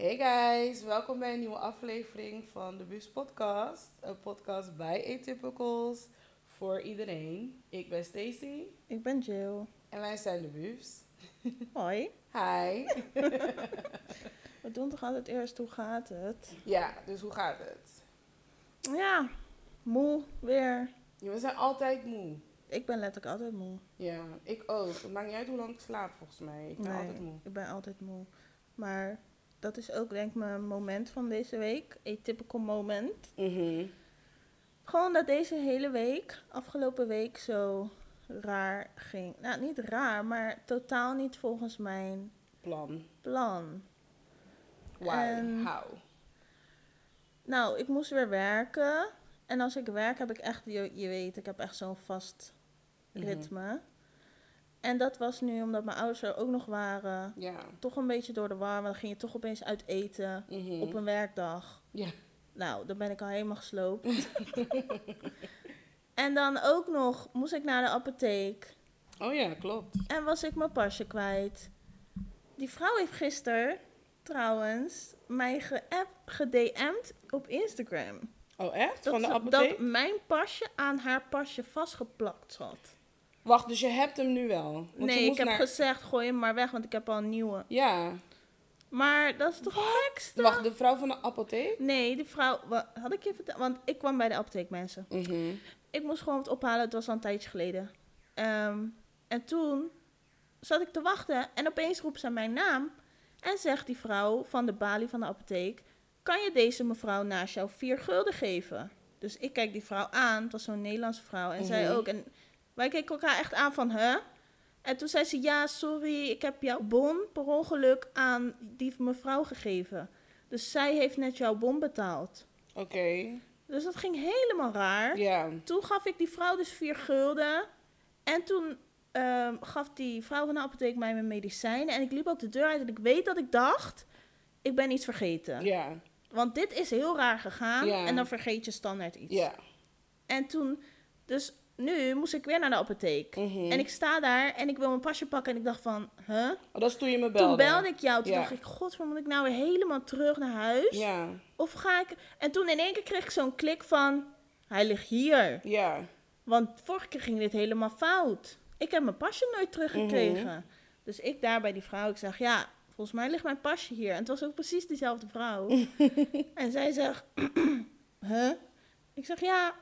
Hey guys, welkom bij een nieuwe aflevering van de Bus Podcast. Een podcast bij Atypicals voor iedereen. Ik ben Stacy Ik ben Jill. en wij zijn de Bus. Hoi. Hi. We doen toch altijd eerst hoe gaat het? ja, dus hoe gaat het? Ja, moe weer. Ja, we zijn altijd moe. Ik ben letterlijk altijd moe. Ja, ik ook. Het maakt niet uit hoe lang ik slaap volgens mij. Ik ben altijd moe. ik ben altijd moe. Maar dat is ook denk ik mijn moment van deze week. Een typical moment. Mhm. Gewoon dat deze hele week, afgelopen week, zo raar ging. Nou, niet raar, maar totaal niet volgens mijn Plan. plan. Why? En- How? Nou, ik moest weer werken. En als ik werk heb ik echt, je, je weet, ik heb echt zo'n vast Mhm. ritme. En dat was nu omdat mijn ouders er ook nog waren. Ja. Toch een beetje door de war, dan ging je toch opeens uit eten Mhm. op een werkdag. Ja. Nou, dan ben ik al helemaal gesloopt. en dan ook nog moest ik naar de apotheek. Oh ja, klopt. En was ik mijn pasje kwijt. Die vrouw heeft gisteren, trouwens, mij gedM'd op Instagram. Oh echt? Dat, Van de apotheek? dat mijn pasje aan haar pasje vastgeplakt zat. Wacht, dus je hebt hem nu wel? Want je nee, ik moest heb naar- gezegd, gooi hem maar weg, want ik heb al een nieuwe. Ja. Maar dat is toch gekste? Wacht, de vrouw van de apotheek? Nee, die vrouw, wa- had ik je verteld? Want ik kwam bij de apotheek, mensen. Mhm. Ik moest gewoon wat ophalen, het was al een tijdje geleden. Ehm, en toen zat ik te wachten en opeens roept ze mijn naam. En zegt die vrouw van de balie van de apotheek: Kan je deze mevrouw naast jou vier gulden geven? Dus ik kijk die vrouw aan, het was zo'n Nederlandse vrouw. En zij Mhm. ook. En wij keken elkaar echt aan van, hè? En toen zei ze: Ja, sorry, ik heb jouw bon per ongeluk aan die mevrouw gegeven. Dus zij heeft net jouw bon betaald. Oké. Dus dat ging helemaal raar. Ja. Toen gaf ik die vrouw dus vier gulden. En toen ehm, gaf die vrouw van de apotheek mij mijn medicijnen. En ik liep ook de deur uit en ik weet dat ik dacht, ik ben iets vergeten. Ja. Want dit is heel raar gegaan Ja. en dan vergeet je standaard iets. Ja. En toen, dus nu moest ik weer naar de apotheek. Mhm. En ik sta daar en ik wil mijn pasje pakken en ik dacht van, huh? Oh, dat is toen je me belde. Toen belde ik jou, toen Ja. dacht ik, god, moet ik nou weer helemaal terug naar huis? Ja. Of ga ik... En toen in één keer kreeg ik zo'n klik van, hij ligt hier. Ja. Want vorige keer ging dit helemaal fout. Ik heb mijn pasje nooit teruggekregen. Mhm. Dus ik daar bij die vrouw, ik zeg, ja, volgens mij ligt mijn pasje hier. En het was ook precies diezelfde vrouw. en zij zegt, huh? Ik zeg, ja,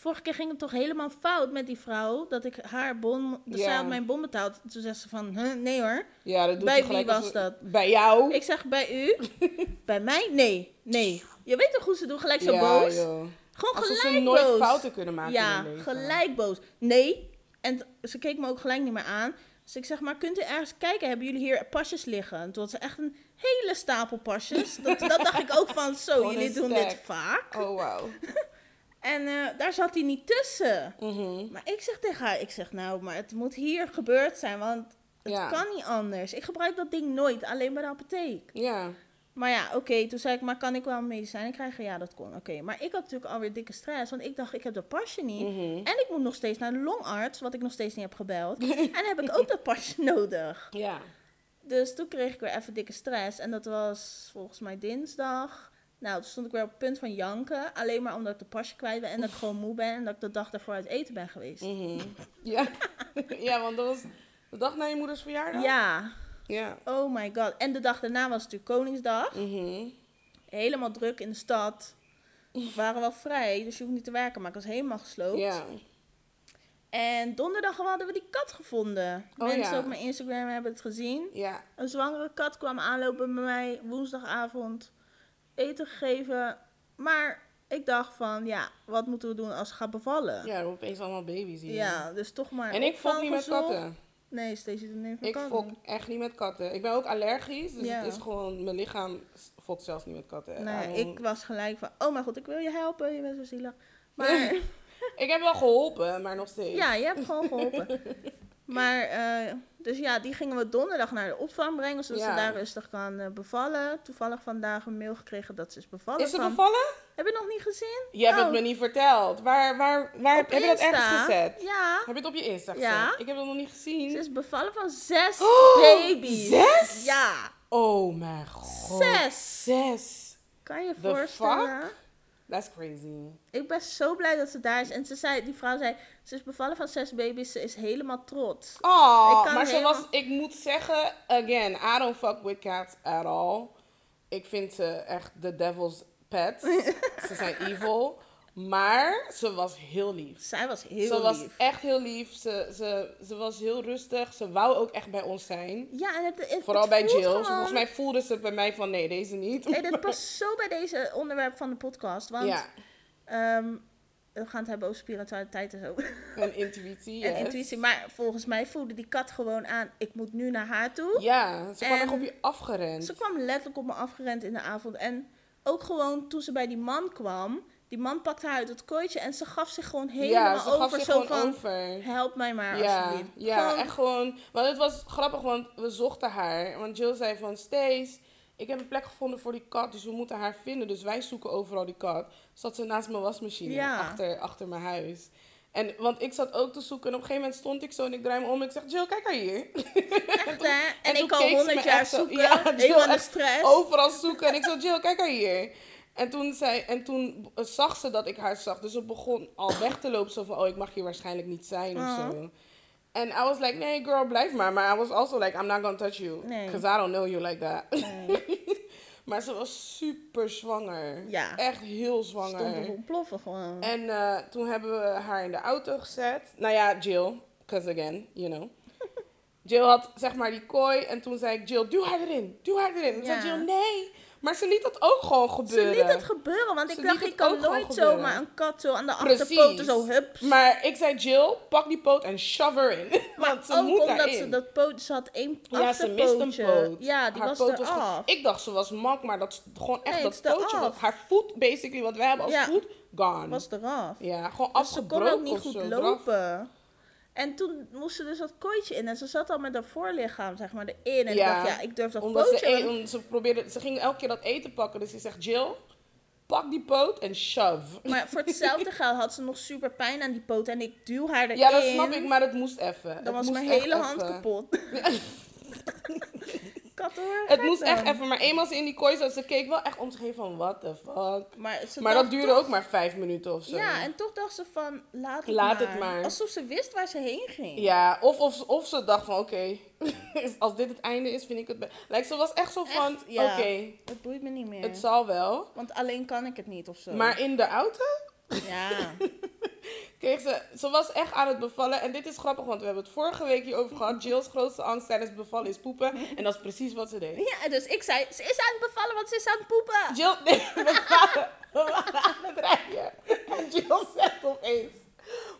vorige keer ging het toch helemaal fout met die vrouw. Dat ik haar bon, dus Ja. zij had mijn bon betaald. Toen zegt ze van, huh? nee hoor. Ja, dat doet Bij wie was dat? Bij jou? Ik zeg, bij u? bij mij? Nee, nee. Je weet toch hoe ze doen, gelijk zo ja, boos? joh. Gewoon Alsof gelijk ze nooit boos. fouten kunnen maken Ja, gelijk boos. Nee. En ze keek me ook gelijk niet meer aan. Dus ik zeg, maar kunt u ergens kijken? Hebben jullie hier pasjes liggen? En toen had ze echt een hele stapel pasjes. Dat, dat dacht ik ook van, zo, jullie doen dit vaak. Oh, wauw. En eh, daar zat hij niet tussen. Mhm. Maar ik zeg tegen haar, ik zeg, nou, maar het moet hier gebeurd zijn, want het Ja. kan niet anders. Ik gebruik dat ding nooit, alleen bij de apotheek. Ja. Maar ja, oké, toen zei ik, maar kan ik wel medicijnen krijgen? Ja, dat kon, oké. Maar ik had natuurlijk alweer dikke stress, want ik dacht, ik heb dat pasje niet. Mhm. En ik moet nog steeds naar de longarts, wat ik nog steeds niet heb gebeld. en dan heb ik ook dat pasje nodig. Ja. Dus toen kreeg ik weer even dikke stress. En dat was volgens mij dinsdag. Nou, toen stond ik weer op het punt van janken. Alleen maar omdat ik de pasje kwijt ben en dat ik gewoon moe ben. En dat ik de dag daarvoor uit eten ben geweest. Mhm. Ja. ja, want dat was de dag na je moeders verjaardag? Ja, Ja. oh my god. En de dag daarna was het natuurlijk Koningsdag. Mhm. Helemaal druk in de stad. We waren wel vrij, dus je hoeft niet te werken. Maar ik was helemaal gesloopt. Ja. En donderdag hadden we die kat gevonden. Oh, Mensen ja. op mijn Instagram hebben het gezien. Ja. Een zwangere kat kwam aanlopen bij mij woensdagavond. Eten gegeven. Maar ik dacht van, ja, wat moeten we doen als ze gaat bevallen? Ja, er opeens allemaal baby's hier. Ja, dus toch maar En ik fok niet met katten. Nee, Stacey doet niet Ik katten. fok echt niet met katten. Ik ben ook allergisch, dus Ja. het is gewoon, mijn lichaam fokt zelfs niet met katten. Nee, ik was gelijk van, oh mijn god, ik wil je helpen, je bent zo zielig. Maar ik heb wel geholpen, maar nog steeds. ja, je hebt gewoon geholpen. Maar, eh, dus ja, die gingen we donderdag naar de opvang brengen, zodat Ja. ze daar rustig kan eh, bevallen. Toevallig vandaag een mail gekregen dat ze is bevallen. Is ze van- bevallen? Heb je nog niet gezien? Je hebt Oh. het me niet verteld. Waar, waar, waar Op heb je dat ergens gezet? Ja. Heb je het op je Insta gezet? Ja. Ik heb het nog niet gezien. Ze is bevallen van zes Oh, baby's. zes? Ja. Oh mijn god. Zes. Zes. Kan je The voorstellen? That's crazy. Ik ben zo blij dat ze daar is. En ze zei, die vrouw zei, ze is bevallen van zes baby's. Ze is helemaal trots. Oh, maar ze helemaal- was, ik moet zeggen, again, I don't fuck with cats at all. Ik vind ze echt de devil's pets. ze zijn evil. Maar ze was heel lief. Zij was heel ze was lief. echt heel lief. Ze, ze, ze was heel rustig. Ze wou ook echt bij ons zijn. Ja, en het, het Vooral het bij Jill. gewoon- Volgens mij voelde ze bij mij van nee, deze niet. Hey, dit past zo bij deze onderwerp van de podcast. Want ja, ehm, we gaan het hebben over spiritualiteit en zo. en intuïtie. En intuïtie. Maar volgens mij voelde die kat gewoon aan, ik moet nu naar haar toe. Ja, ze kwam echt op je afgerend. Ze kwam letterlijk op me afgerend in de avond. En ook gewoon toen ze bij die man kwam. Die man pakte haar uit het kooitje en ze gaf zich gewoon helemaal ja, ze gaf over. zich Zo gewoon van, over. help mij maar Ja, alsjeblieft. ja Gewoon- echt gewoon. Want het was grappig, want we zochten haar. Want Jill zei van, Stace, ik heb een plek gevonden voor die kat, dus we moeten haar vinden. Dus wij zoeken overal die kat. Zat ze naast mijn wasmachine, Ja. achter, achter mijn huis. En, want ik zat ook te zoeken en op een gegeven moment stond ik zo en ik draai me om en ik zeg, Jill, kijk haar hier. Echt, hè? En, En ik me honderd jaar zo- zoeken. Ja, Jill, stress. Overal zoeken en ik zo, Jill, kijk haar hier. En toen, zei, en toen zag ze dat ik haar zag. Dus ze begon al weg te lopen. Zo van, oh, ik mag hier waarschijnlijk niet zijn of Oh. zo. En I was like, nee girl, blijf maar. Maar I was also like, I'm not gonna touch you. Nee. Because I don't know you like that. Nee. maar ze was super zwanger. Ja. Echt heel Stond te zwanger. ontploffen gewoon. En eh, toen hebben we haar in de auto gezet. Nou ja, Jill. Because again, you know. Jill had zeg maar die kooi. En toen zei ik, Jill, duw haar erin. Duw haar erin. En Ja. zei Jill, nee. Maar ze liet dat ook gewoon Ze gebeuren. liet het gebeuren, want ik Ze dacht, ik kan nooit zomaar een kat zo aan de achterpoten zo hups. Maar ik zei, Jill, pak die poot en shove her in. Want ze ook moet omdat daarin. ze dat poot, ze had één ja, ze mist achterpootje. een poot. Ja, die Haar was poot af. Ik dacht ze was mak, maar dat is gewoon echt Nee, dat pootje. was- Haar voet, basically, wat wij hebben als Ja. voet, gone. Was eraf. ja, gewoon Dus ze afgebroken kon ook niet goed lopen. En toen moest ze dus dat kooitje in. En ze zat al met haar voorlichaam, zeg maar, erin. En Ja, ik dacht, ja, ik durf dat Omdat ze, pootje... e- om- ze, probeerde, ze ging elke keer dat eten pakken. Dus ze zegt, Jill, pak die poot en shove. Maar voor hetzelfde geld had ze nog super pijn aan die poot. En ik duw haar erin. Ja, dat snap ik, maar het moest even. Dan Het was mijn hele hand kapot. Het moest echt even, maar eenmaal ze in die kooi zat, ze keek wel echt om zich heen van, what the fuck. Maar, Maar dat duurde toch- ook maar vijf minuten of zo. Ja, en toch dacht ze van, laat het, Laat maar. het maar. Alsof ze wist waar ze heen ging. Ja, of, of, of ze dacht van, oké, als dit het einde is, vind ik het... be- Like, ze was echt zo van, ja. oké, Het boeit me niet meer. het zal wel. Want alleen kan ik het niet of zo. Maar in de auto Ja. kreeg ze... Ze was echt aan het bevallen. En dit is grappig, want we hebben het vorige week hierover gehad. Jill's grootste angst tijdens bevallen is poepen. En dat is precies wat ze deed. ja, dus ik zei, ze is aan het bevallen, want ze is aan het poepen. Jill, nee, we waren, we waren aan het rijden. En Jill zegt opeens,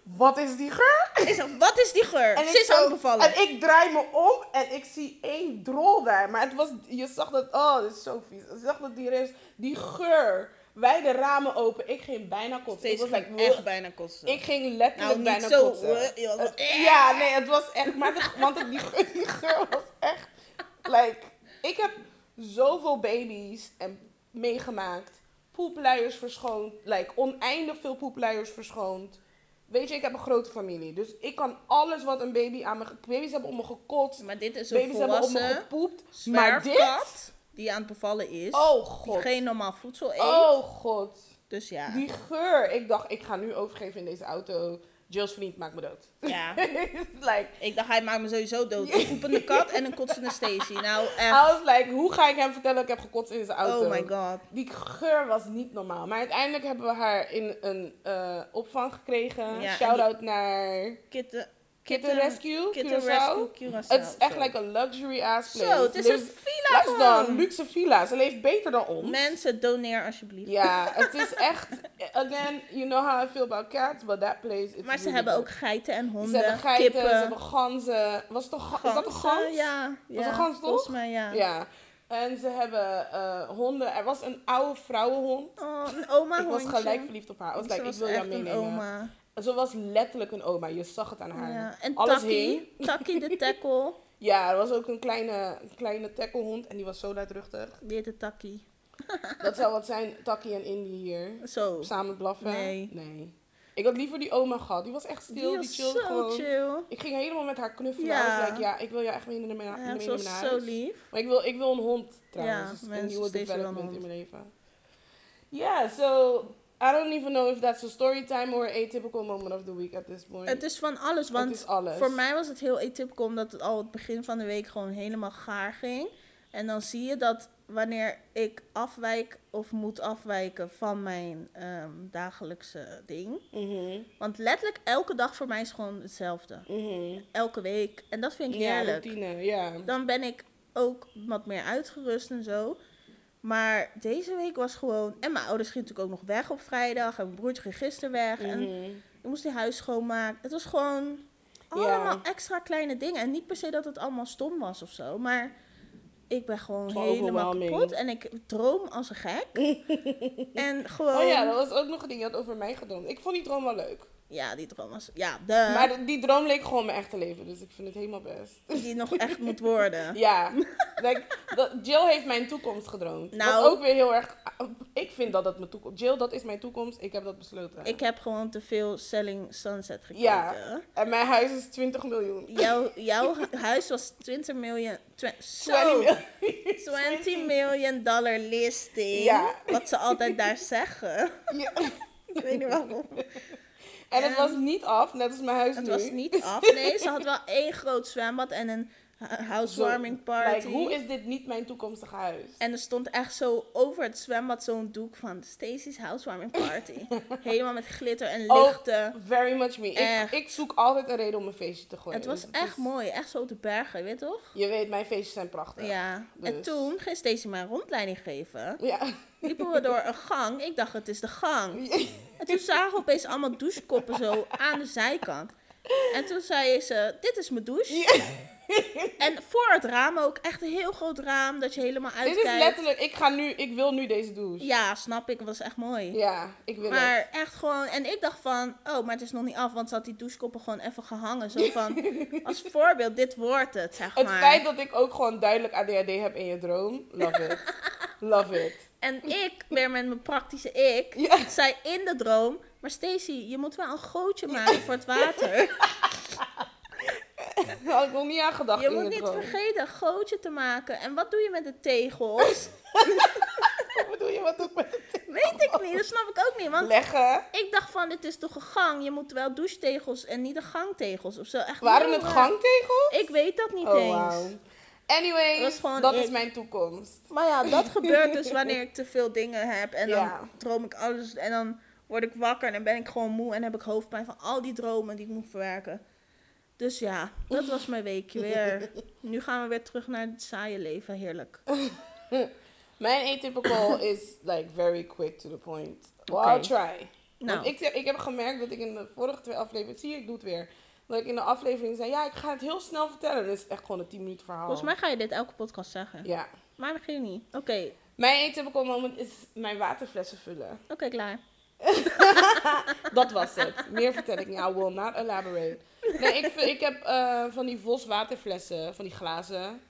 wat is die geur? Ik zeg, wat is die geur? En ze is zo- aan het bevallen. En ik draai me om en ik zie één drol daar. Maar het was, je zag dat, oh, dit is zo vies. Je zag dat die die geur. Wij de ramen open. Ik ging bijna kotsen. Ik was like, echt bijna kosten. Ik ging letterlijk Nou, bijna zo, kotsen. was wel- ja, nee, het was echt, maar de- want die, geur, die geur was echt, like, ik heb zoveel baby's en meegemaakt, poepluiers verschoond, like, oneindig veel poepluiers verschoond. Weet je, ik heb een grote familie, dus ik kan alles wat een baby aan me, baby's hebben op me gekotst, maar dit is een baby's hebben op me volwassen gepoept, maar dit, die aan het bevallen is. oh die god, geen normaal voedsel eet. oh god. Dus ja. Die geur, ik dacht, ik ga nu overgeven in deze auto. Jill's vriend maakt me dood. ja. like, Ik dacht, hij maakt me sowieso dood. Een poepende kat en een kotsende Stacy. Nou, I echt. was like, hoe ga ik hem vertellen dat ik heb gekotst in zijn auto? Oh my god. Die geur was niet normaal. Maar uiteindelijk hebben we haar in een eh, opvang gekregen. Ja, Shout-out naar Kitten, Kitten Rescue, Kitten Curaçao. Het is echt like een luxury ass place. Zo, het is Ze een villa dan, gewoon. luxe villa. Ze leeft beter dan ons. Mensen, doneer alsjeblieft. Ja, het is echt... Again, you know how I feel about cats, but that place... It's Maar ze hebben good. ook geiten en Ze honden, hebben geiten, kippen. ze hebben ganzen. Was het toch, is dat een gans? Ja. Was ja. een gans, toch? Volgens mij, ja. Ja. En ze hebben eh, honden. Er was een oude vrouwenhond. Oh, een oma ik was hondje. gelijk verliefd op haar. Ik was Ze like, ik wil jou meenemen. oma. Ze was letterlijk een oma. Je zag het aan haar. Ja. En Alles Taki, hing. Taki de tackle. Ja, er was ook een kleine, kleine tacklehond. En die was zo luidruchtig. Die heette Taki. Dat zou wat zijn, Taki en Indy hier. Zo. Samen blaffen. Nee. Nee. Ik had liever die oma gehad. Die was echt stil, die, Die was chillde zo gewoon. chill. Ik ging helemaal met haar knuffelen. Ja. I was like, ja, ik wil jou echt mee naar mijn, Ja, mee naar zo lief. Maar ik wil, ik wil een hond trouwens. Ja, dus een nieuwe development in mijn leven. Yeah, so I don't even know if that's a story time or a typical moment of the week at this point. Het is van alles, Het want is alles. voor mij was het heel atypical omdat het al het begin van de week gewoon helemaal gaar ging. En dan zie je dat wanneer ik afwijk of moet afwijken van mijn ehm, dagelijkse ding. Mhm, Want letterlijk elke dag voor mij is gewoon hetzelfde. mhm. Elke week. En dat vind ik Ja, heerlijk. routine, ja. Dan ben ik ook wat meer uitgerust en zo. Maar deze week was gewoon... En mijn ouders gingen natuurlijk ook nog weg op vrijdag. En mijn broertje ging gisteren weg. En Mhm. ik moest die huis schoonmaken. Het was gewoon Ja. allemaal extra kleine dingen. En niet per se dat het allemaal stom was of zo. Maar ik ben gewoon helemaal kapot. En ik droom als een gek. en gewoon... Oh ja, dat was ook nog een ding. Je had over mij gedroomd. Ik vond die droom wel leuk. Ja, die droom was... Ja, de... Maar de- die droom leek gewoon mijn echte leven. Dus ik vind het helemaal best. Die nog echt moet worden. Ja, like, dat, Jill heeft mijn toekomst gedroomd. Nou- Wat ook weer heel erg... Ik vind dat dat mijn toekomst... Jill, dat is mijn toekomst. Ik heb dat besloten. Ik heb gewoon te veel Selling Sunset gekeken. Ja. En mijn huis is 20 miljoen. Jouw, jouw huis was 20 miljoen... twe- zo, 20 miljoen. 20 million dollar listing. Ja. Wat ze altijd daar zeggen. Ja. Ik weet niet waarom. En het was niet af, net als mijn huis Het nu. was niet af. Nee, ze had wel één groot zwembad en een housewarming party. Like, hoe is dit niet mijn toekomstige huis? En er stond echt zo over het zwembad zo'n doek van Stacy's housewarming party. Helemaal met glitter en Oh, lichten. Very much me. Ik, ik zoek altijd een reden om een feestje te gooien. Het was Dus echt is- mooi. Echt zo op de bergen, je weet toch? Je weet, mijn feestjes zijn prachtig. Ja. En dus. toen ging Stacy mij een rondleiding geven. Ja. Liepen we door een gang. Ik dacht, het is de gang. En toen zagen we opeens allemaal douchekoppen zo aan de zijkant. En toen zei ze, dit is mijn douche. En voor het raam ook, echt een heel groot raam, dat je helemaal Dit is uitkijkt. letterlijk, ik ga nu, ik wil nu deze douche. Ja, snap ik, het was echt mooi. Ja, ik wil het. Maar echt gewoon, en ik dacht van, oh, maar het is nog niet af, want ze had die douchekoppen gewoon even gehangen. Zo van, als voorbeeld, dit wordt het, zeg Het maar. feit dat ik ook gewoon duidelijk ADHD heb in je droom, love it. love it. En ik, weer met mijn praktische ik, Ja. zei in de droom, maar Stacy, je moet wel een gootje maken voor het water. Had ik nog niet aan gedacht Je moet niet droom. vergeten een gootje te maken. En wat doe je met de tegels? Wat bedoel je, wat doe ik met het Weet ik niet, dat snap ik ook niet. Want leggen? ik dacht van, dit is toch een gang? Je moet wel douchetegels en niet de gangtegels of zo. Echt Waren het raar. gangtegels? Ik weet dat niet Oh, eens. wauw. Anyways, Dat is mijn toekomst. Maar ja, dat gebeurt dus wanneer ik te veel dingen heb. En dan droom ik alles. En dan word ik wakker en dan ben ik gewoon moe. En heb ik hoofdpijn van al die dromen die ik moet verwerken. Dus ja, dat was mijn weekje weer. Nu gaan we weer terug naar het saaie leven. Heerlijk. Mijn atypical is like very quick to the point. Well, Oké. I'll try. Nou, Want ik, ik heb gemerkt dat ik in de vorige twee afleveringen, zie je, ik doe het weer. Dat ik in de aflevering zei, ja, ik ga het heel snel vertellen. Dan is echt gewoon een 10 minuten verhaal. volgens mij ga je dit elke podcast zeggen. Ja. Maar begin niet. Oké, oké, Mijn atypical moment is mijn waterflessen vullen. klaar. Dat was het. Meer vertel ik niet. I will not elaborate. Nee, ik, ik heb eh, van die Vos waterflessen, van die glazen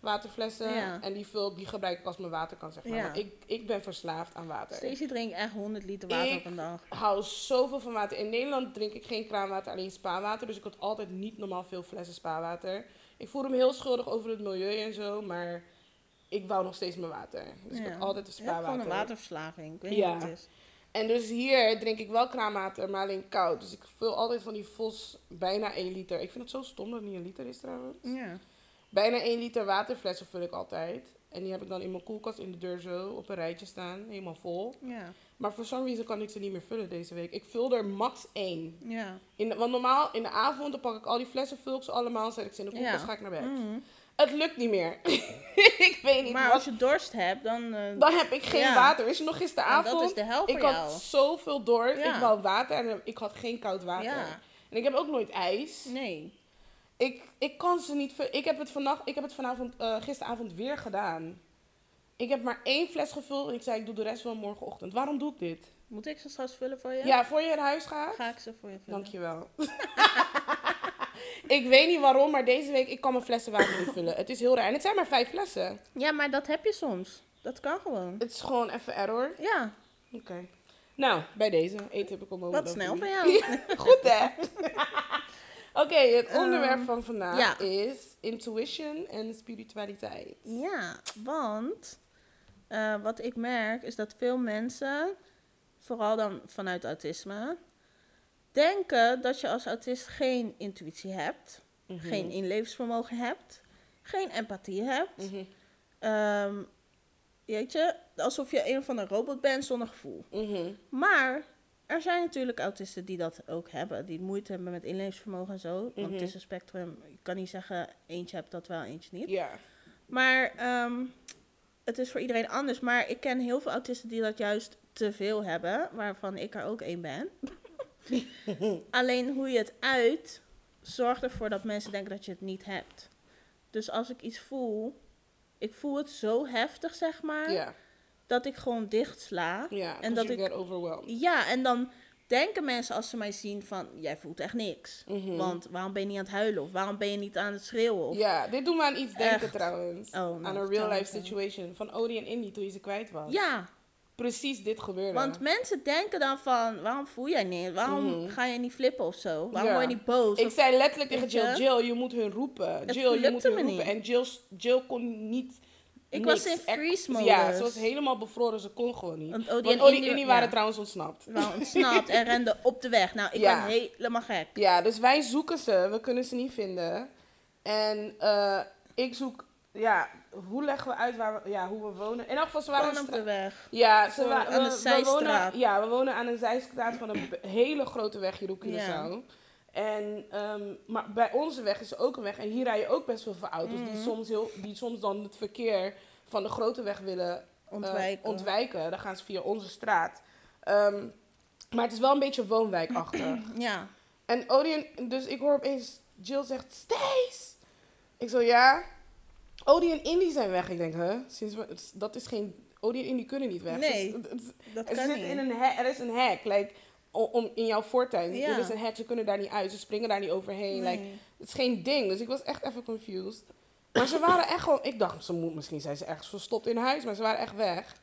waterflessen. Ja. En die, vul, die gebruik ik als mijn water kan, zeg maar. Ja. Want ik, ik ben verslaafd aan water. Stacey drinkt echt 100 liter water Ik- op een dag. hou zoveel van water. In Nederland drink ik geen kraanwater, alleen spaarwater. Dus ik had altijd niet normaal veel flessen spaarwater. Ik voelde me heel schuldig over het milieu en zo, maar ik wou nog steeds mijn water. Dus ik had altijd Je hebt gewoon spaarwater. een waterverslaving. Ik weet Ja. niet wat het is. En dus hier drink ik wel kraanwater, maar alleen koud. Dus ik vul altijd van die Vos bijna 1 liter. Ik vind het zo stom dat het niet een liter is trouwens. Ja. Bijna 1 liter waterflessen vul ik altijd. En die heb ik dan in mijn koelkast in de deur zo op een rijtje staan, helemaal vol. Ja. Maar voor some reason kan ik ze niet meer vullen deze week. Ik vul er max 1. Ja. In de- want normaal in de avond dan pak ik al die flessen, vul ik ze allemaal, zet ik ze in de koelkast, Ja. ga ik naar bed. Mhm. Het lukt niet meer. ik weet niet Maar wat. als je dorst hebt, dan... eh, Dan heb ik geen Ja. water. Wist je nog gisteravond? dat is de helft ik voor had jou. zoveel dorst. Ja. Ik wou water en ik had geen koud water. Ja. En ik heb ook nooit ijs. Nee. Ik, ik kan ze niet... Ik heb het, vannacht, ik heb het vanavond, eh, gisteravond weer gedaan. Ik heb maar één fles gevuld en ik zei ik doe de rest wel morgenochtend. Waarom doe ik dit? Moet ik ze straks vullen voor je? Ja, voor je naar huis gaat? Ga ik ze voor je vullen? Dankjewel. ik weet niet waarom, maar deze week ik kan mijn flessen water niet vullen. Het is heel raar. En het zijn maar vijf flessen. Ja, maar dat heb je soms. Dat kan gewoon. Het is gewoon even error. Ja. Oké. Nou, bij deze. Atypical moment. Wat of snel the van jou. Goed hè? Oké, het Ehm, onderwerp van vandaag ja. is intuition en spiritualiteit. Ja, want eh, wat ik merk is dat veel mensen, vooral dan vanuit autisme, denken dat je als autist geen intuïtie hebt, Mhm. geen inlevensvermogen hebt, geen empathie hebt. Mhm. Ehm, alsof je een van een robot bent zonder gevoel. Mhm. Maar er zijn natuurlijk autisten die dat ook hebben, die moeite hebben met inlevensvermogen en zo. Want het is een spectrum. Je kan niet zeggen eentje hebt dat wel, eentje niet. Ja. Maar ehm, het is voor iedereen anders. Maar ik ken heel veel autisten die dat juist te veel hebben, waarvan ik er ook één ben. Alleen hoe je het uit, zorgt ervoor dat mensen denken dat je het niet hebt. Dus als ik iets voel, ik voel het zo heftig, zeg maar, dat ik gewoon dicht sla. Ja. En dat ik-. Ja, en dan denken mensen als ze mij zien van, jij voelt echt niks. Mhm. Want waarom ben je niet aan het huilen? Of waarom ben je niet aan het schreeuwen? Of, Ja, dit doet me aan iets denken Echt. trouwens. Oh, nou, aan een vertel real life situation van Odie en Indy toen je ze kwijt was. ja, Precies dit gebeurde. Want mensen denken dan van, waarom voel jij niet? Waarom Mhm. ga je niet flippen of zo? Waarom Ja. word je niet boos? ik Of- zei letterlijk tegen Jill? Jill, je moet hun roepen. Het Jill, je moet hun roepen. niet. En Jill, Jill kon niet Ik was in freeze Ja, modus. ze was helemaal bevroren, ze kon gewoon niet. Want Odie en Indy- en Indy ja. waren trouwens ontsnapt. Waren ontsnapt en renden op de weg. Nou, ik Ja. ben helemaal gek. Ja, dus wij zoeken ze. We kunnen ze niet vinden. En eh, ik zoek, ja, hoe leggen we uit waar we, ja, hoe we wonen? In elk geval, ze waren op de weg. Ja, ze Voor- wa- aan de we- we zijstraat. wonen, ja, we wonen aan een zijstraat van een b- hele grote weg hier op Ja. Curaçao. En, ehm, maar bij onze weg is ook een weg. En hier rijden ook best wel veel auto's die, Mhm. soms heel, die soms dan het verkeer van de grote weg willen eh, Ontwijken. ontwijken. Dan gaan ze via onze straat. Ehm, maar het is wel een beetje woonwijkachtig. Ja. En Odie en, dus ik hoor opeens Jill zegt, Stace! Ik zo, ja. Odie en Indy zijn weg. Ik denk, hè? Sinds we- dat is geen... Odie en Indy kunnen niet weg. Nee, Het is- het is- Dat er, kan zit niet. in een er is een hek, like, om, in jouw voortuin. Ja. Er is een hek, ze kunnen daar niet uit. Ze springen daar niet overheen. Like, het is geen ding. Dus ik was echt even confused. Maar ze waren echt gewoon... Ik dacht, ze moet, misschien zijn ze ergens verstopt in huis. Maar ze waren echt weg.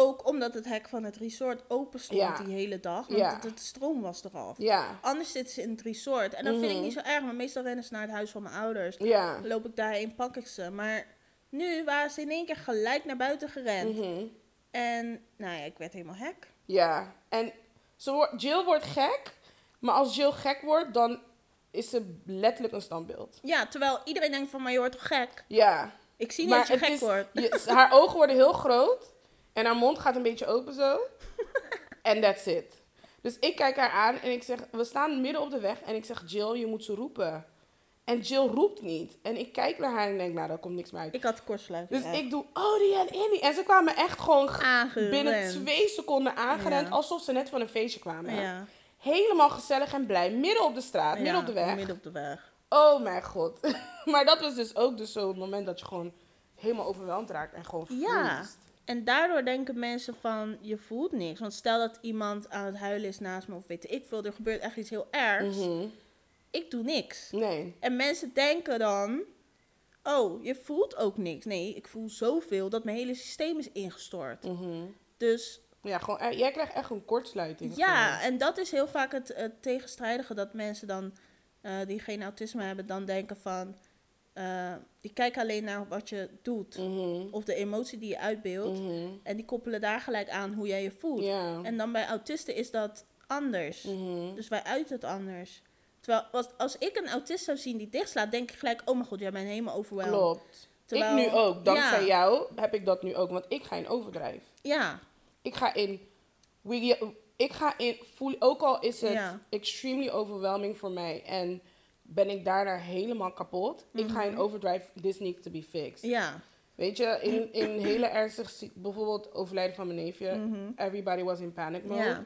Ook omdat het hek van het resort open stond Ja. die hele dag. Want Ja. het, het stroom was eraf. Ja. Anders zitten ze in het resort. En dat vind ik Mhm. niet zo erg. Maar meestal rennen ze naar het huis van mijn ouders. Ja. Dan loop ik daarheen, pak ik ze. Maar nu waren ze in één keer gelijk naar buiten gerend. Mhm. En nou ja, ik werd helemaal hek. Ja, en ze Jill wordt gek, maar als Jill gek wordt, dan is ze letterlijk een standbeeld. Ja, terwijl iedereen denkt van, maar je wordt toch gek? Ja, Ik zie niet maar dat je gek is, wordt. je- haar ogen worden heel groot en haar mond gaat een beetje open zo. En that's it. Dus ik kijk haar aan en ik zeg, we staan midden op de weg en ik zeg, Jill, je moet ze roepen. En Jill roept niet. En ik kijk naar haar en denk, nou, daar komt niks meer uit. Ik had kortsluiting. Dus ik doe, oh, die en Indy. En ze kwamen echt gewoon Aangerend. binnen twee seconden aangerend, Ja. alsof ze net van een feestje kwamen. Ja. Helemaal gezellig en blij. Midden op de straat, midden op de weg. Midden op de weg. Oh mijn god. maar dat was dus ook dus zo'n moment dat je gewoon helemaal overweldigd raakt en gewoon Ja. En daardoor denken mensen van, je voelt niks. Want stel dat iemand aan het huilen is naast me of weet ik veel, er gebeurt echt iets heel ergs. Mhm. Ik doe niks. Nee. En mensen denken dan, oh, je voelt ook niks. Nee, ik voel zoveel dat mijn hele systeem is ingestort. Mhm. Dus Ja, gewoon, eh, jij krijgt echt een kortsluiting. Ja, gewoon. en dat is heel vaak het, het tegenstrijdige. Dat mensen dan, eh, die geen autisme hebben, dan denken van... eh, die kijken alleen naar wat je doet. Mhm. Of de emotie die je uitbeeldt. Mhm. En die koppelen daar gelijk aan hoe jij je voelt. En dan bij autisten is dat anders. Mhm. Dus wij uiten het anders. Terwijl als, als ik een autist zou zien die dichtslaat, denk ik gelijk... Oh mijn god, jij bent helemaal overweldigd. Klopt. Terwijl- ik nu ook. Dankzij Ja. jou heb ik dat nu ook. Want ik ga in overdrijf. Ja, Ik ga in... Ik ga in... Voel, ook al is het Ja. extremely overwhelming voor mij. En ben ik daarna helemaal kapot. Ik ga in Mhm. overdrive. This needs to be fixed. ja. Weet je, in, in hele ernstige... si- Bijvoorbeeld overlijden van mijn neefje. mhm, Everybody was in panic mode.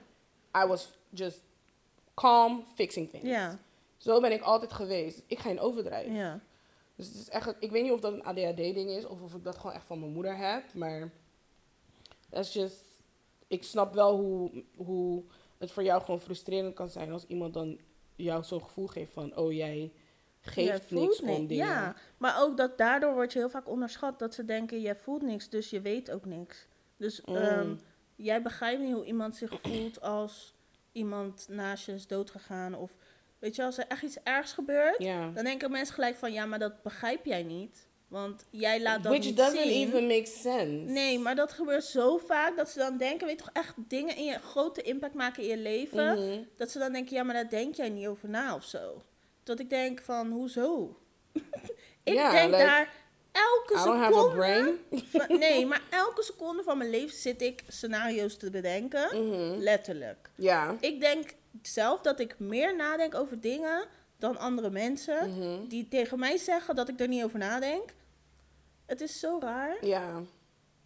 I was just calm, fixing things. Ja, Zo ben ik altijd geweest. Ik ga in overdrive. ja. Dus het is echt, ik weet niet of dat een ADHD-ding is of of ik dat gewoon echt van mijn moeder heb, maar is just, ik snap wel hoe, hoe het voor jou gewoon frustrerend kan zijn als iemand dan jou zo'n gevoel geeft van, oh jij geeft niks om dingen. Ja, maar ook dat daardoor word je heel vaak onderschat dat ze denken, jij voelt niks, dus je weet ook niks. Dus Mm. ehm, jij begrijpt niet hoe iemand zich voelt als iemand naast je is doodgegaan. Of weet je, als er echt iets ergs gebeurt, Ja. dan denken mensen gelijk van ja, maar dat begrijp jij niet. Want jij laat dat Which niet doesn't zien. even make sense. Nee, maar dat gebeurt zo vaak dat ze dan denken, weet je toch, echt dingen in je grote impact maken in je leven. Mhm. Dat ze dan denken, ja, maar daar denk jij niet over na of zo. Dat ik denk van, hoezo? ik denk like, daar elke seconde... brain. van- nee, maar elke seconde van mijn leven zit ik scenario's te bedenken. Mhm. Letterlijk. Ja. Ik denk zelf dat ik meer nadenk over dingen dan andere mensen. Mhm. Die tegen mij zeggen dat ik er niet over nadenk. Het is zo raar. Ja.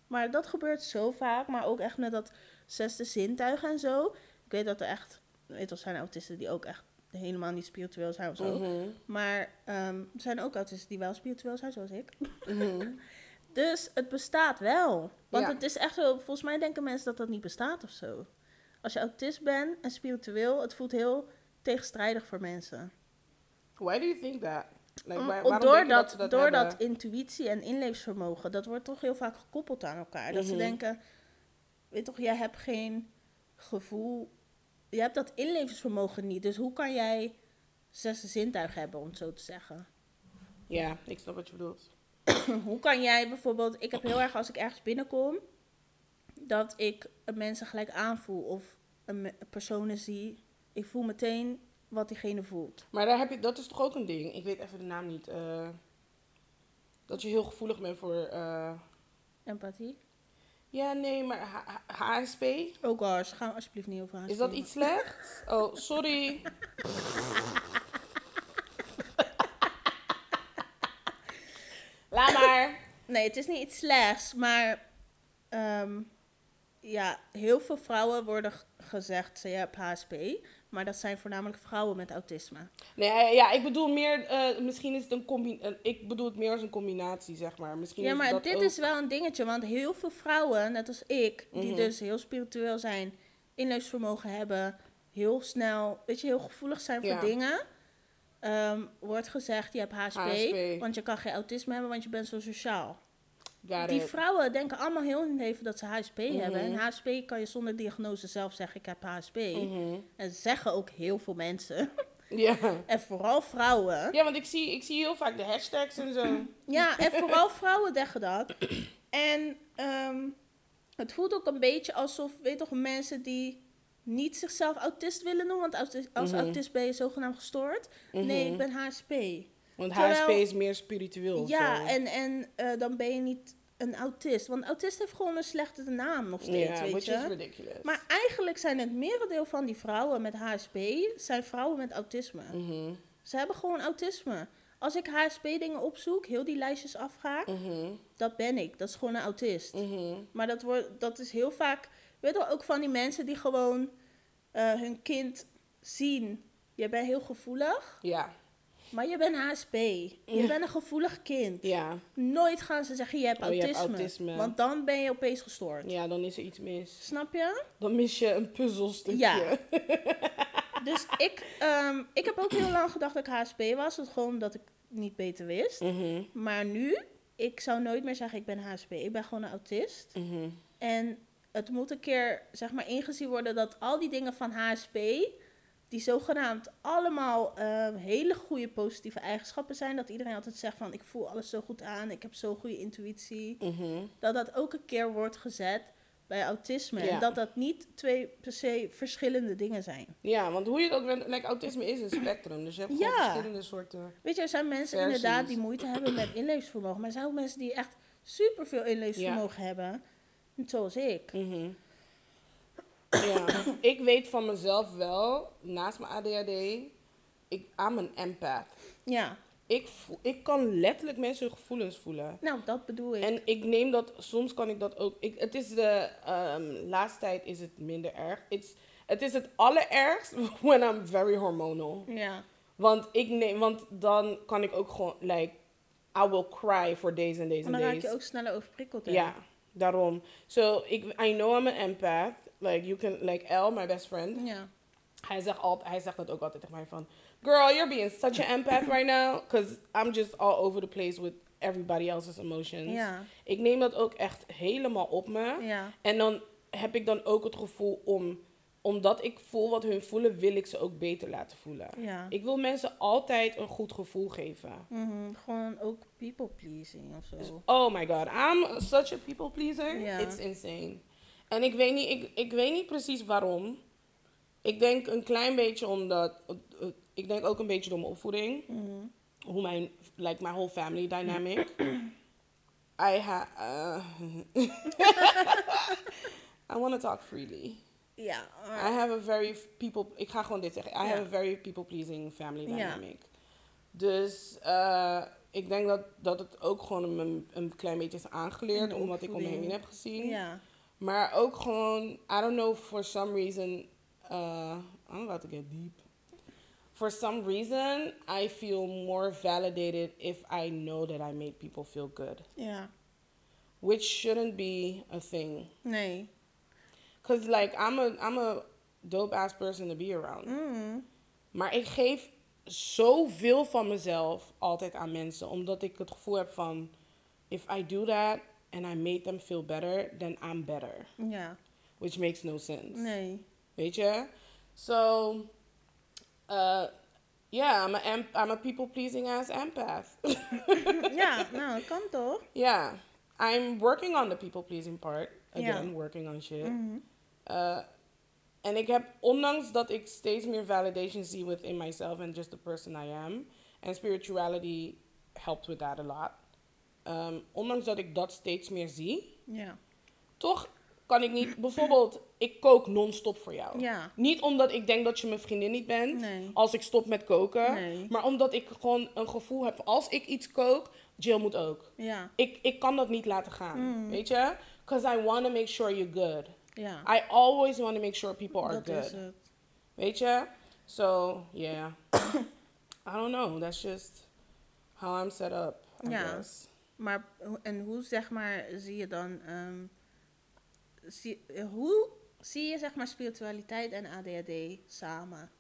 Maar dat gebeurt zo vaak. Maar ook echt met dat zesde zintuig en zo. Ik weet dat er echt... Weet er zijn autisten die ook echt helemaal niet spiritueel zijn of zo. Mhm. Maar ehm, er zijn ook autisten die wel spiritueel zijn, zoals ik. Mhm. Dus het bestaat wel. Want Ja. het is echt zo... Volgens mij denken mensen dat dat niet bestaat of zo. Als je autist bent en spiritueel... Het voelt heel tegenstrijdig voor mensen. Why do you think that? Like, waar- denk ze dat doordat hebben? intuïtie en inleefsvermogen, dat wordt toch heel vaak gekoppeld aan elkaar. Dat ze Mhm. denken, weet toch, jij hebt geen gevoel, je hebt dat inlevingsvermogen niet. Dus hoe kan jij zesde zintuig hebben, om het zo te zeggen? Ja, ik snap wat je bedoelt. hoe kan jij bijvoorbeeld, ik heb heel erg als ik ergens binnenkom, dat ik mensen gelijk aanvoel of een personen zie, ik voel meteen wat diegene voelt. Maar daar heb je, dat is toch ook een ding? Ik weet even de naam niet. eh, dat je heel gevoelig bent voor... eh, Empathie. ja, nee, maar H- H- HSP? Oh gosh, gaan we alsjeblieft niet over haar Is dat iets slechts? Oh, sorry. Laat maar. Nee, het is niet iets slechts, maar ehm, ja, heel veel vrouwen worden gezegd ze hebben HSP, maar dat zijn voornamelijk vrouwen met autisme. Nee, ja, ik bedoel meer, eh, misschien is het een combinatie, ik bedoel het meer als een combinatie, zeg maar. Misschien Ja, is maar dat dit ook- is wel een dingetje, want heel veel vrouwen, net als ik, die Mhm. dus heel spiritueel zijn, inleefsvermogen hebben, heel snel, weet je, heel gevoelig zijn voor Ja. dingen, ehm, wordt gezegd je hebt HSP, HSP. want je kan geen autisme hebben, want je bent zo sociaal. Got Die it. vrouwen denken allemaal heel hun leven dat ze HSP hebben. En Mhm. HSP kan je zonder diagnose zelf zeggen, ik heb HSP. Mhm. En zeggen ook heel veel mensen. Ja. en vooral vrouwen. ja, want ik zie, ik zie heel vaak de hashtags en zo. Ja, en vooral vrouwen zeggen dat. En ehm, het voelt ook een beetje alsof, weet toch, mensen die niet zichzelf autist willen noemen. Want als, als Mhm. autist ben je zogenaamd gestoord. Nee, Mhm. ik ben HSP. Want Terwijl- HSP is meer spiritueel. Ja, zo. en, en eh, dan ben je niet een autist. Want autist heeft gewoon een slechte naam nog steeds, Ja, weet je. is ridiculous. Maar eigenlijk zijn het merendeel van die vrouwen met HSP... zijn vrouwen met autisme. Mhm, Ze hebben gewoon autisme. Als ik HSP-dingen opzoek, heel die lijstjes afga... mhm, dat ben ik. Dat is gewoon een autist. mhm. Maar dat, wordt, dat is heel vaak... Weet je ook van die mensen die gewoon eh, hun kind zien... Je bent heel gevoelig, Ja, maar je bent HSP. Je bent een gevoelig kind. ja, Nooit gaan ze zeggen, je hebt, Oh, je hebt autisme, autisme. Want dan ben je opeens gestoord. ja, dan is er iets mis. Snap je? Dan mis je een puzzelstukje. Ja. Dus ik, ehm, ik heb ook heel lang gedacht dat ik HSP was. Dat gewoon omdat ik niet beter wist. Mhm, Maar nu, ik zou nooit meer zeggen ik ben HSP. Ik ben gewoon een autist. mhm. En het moet een keer, zeg maar, ingezien worden dat al die dingen van HSP... die zogenaamd allemaal ehm, hele goede positieve eigenschappen zijn... dat iedereen altijd zegt van ik voel alles zo goed aan, ik heb zo'n goede intuïtie... Mhm. dat dat ook een keer wordt gezet bij autisme. Ja. En dat dat niet twee per se verschillende dingen zijn. Ja, want hoe je ook bent, like, autisme is een spectrum. Dus je hebt gewoon Ja. verschillende soorten. Weet je, er zijn mensen Versies. inderdaad die moeite hebben met inleefsvermogen. Maar er zijn ook mensen die echt superveel inleefsvermogen hebben. Net zoals ik. Mhm. Ja, ik weet van mezelf wel, naast mijn ADHD, ik I'm een empath. Ja, Ik, voel, ik kan letterlijk mensen hun gevoelens voelen. nou dat bedoel ik. En ik neem dat, soms kan ik dat ook. Ik, het is de ehm, laatste tijd is het minder erg. It's, het is het allerergst when I'm very hormonal. ja. Want ik neem, want dan kan ik ook gewoon, like, I will cry for days and days En and dan raak days. je ook sneller overprikkeld. hè? Ja, daarom. So, ik, I know I'm an empath. Like, you can, like, L, my best friend. Ja. Hij zegt, altijd, hij zegt dat ook altijd tegen mij van... Girl, you're being such an empath right now. Because I'm just all over the place with everybody else's emotions. Ja. Ik neem dat ook echt helemaal op me. Ja. En dan heb ik dan ook het gevoel om, omdat ik voel wat hun voelen, wil ik ze ook beter laten voelen. Ja. Ik wil mensen altijd een goed gevoel geven. Mhm, Gewoon ook people pleasing of zo. Oh my god, I'm such a people pleaser. It's insane. En ik weet, niet, ik, ik weet niet precies waarom. Ik denk een klein beetje omdat. uh, Ik denk ook een beetje door mijn opvoeding. Mhm. Hoe mijn. Like my whole family dynamic. I ha. Uh, I want to talk freely. Ja, I maar- have a very people. Ik ga gewoon dit zeggen. I have a very people pleasing family Ja. dynamic. Dus eh, ik denk dat, dat het ook gewoon een, een klein beetje is aangeleerd, omdat ik om me heen heb gezien. ja. Maar ook gewoon, I don't know, for some reason, uh, I'm about to get deep. For some reason, I feel more validated if I know that I made people feel good, Ja. which shouldn't be a thing. Nee. Cause like I'm a I'm a dope ass person to be around. Mhm. Maar ik geef zoveel van mezelf altijd aan mensen. Omdat ik het gevoel heb van... If I do that and I made them feel better, then I'm better. Yeah. Which makes no sense. Nee. Weet je? So... Uh, yeah, I'm a, em- I'm a people-pleasing ass empath. yeah, nou, dat kan toch? yeah. I'm working on the people-pleasing part. Ja. Again, working on shit. Mhm. Uh, en ik heb, ondanks dat ik steeds meer validation zie within myself and just the person I am, and spirituality helped with that a lot. Um, ondanks dat ik dat steeds meer zie, Ja. toch kan ik niet, bijvoorbeeld, ik kook non-stop voor jou. Ja. Niet omdat ik denk dat je mijn vriendin niet bent, Nee. als ik stop met koken, Nee. maar omdat ik gewoon een gevoel heb, als ik iets kook, Jill moet ook. Ja. Ik, ik kan dat niet laten gaan, Mm. weet je? Because I want to make sure you're good. Ja. I always want to make sure people are dat good. is het. Weet je? So, yeah. I don't know. That's just how I'm set up, I Ja. guess. Maar, en hoe, zeg maar, zie je dan... ehm, zie, hoe zie je, zeg maar, spiritualiteit en ADHD samen?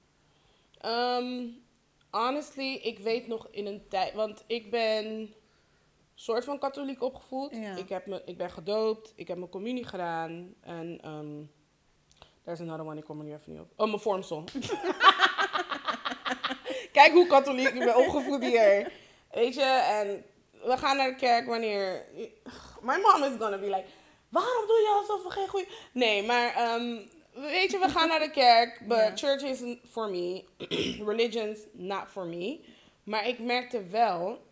Um, honestly, ik weet nog in een tijd... Want ik ben soort van katholiek opgevoed. Ja. Ik, heb me, ik ben gedoopt. Ik heb mijn communie gedaan. En... Um, There's another one, ik kom er nu even niet op. Oh, mijn vormsel. Kijk hoe katholiek ik ben opgevoed hier. Weet je, en we gaan naar de kerk wanneer... My mom is gonna be like... Waarom doe je alsof we geen goede... Nee, maar... ehm, weet je, we gaan naar de kerk. But church isn't for me. Religion's not for me. Maar ik merkte wel...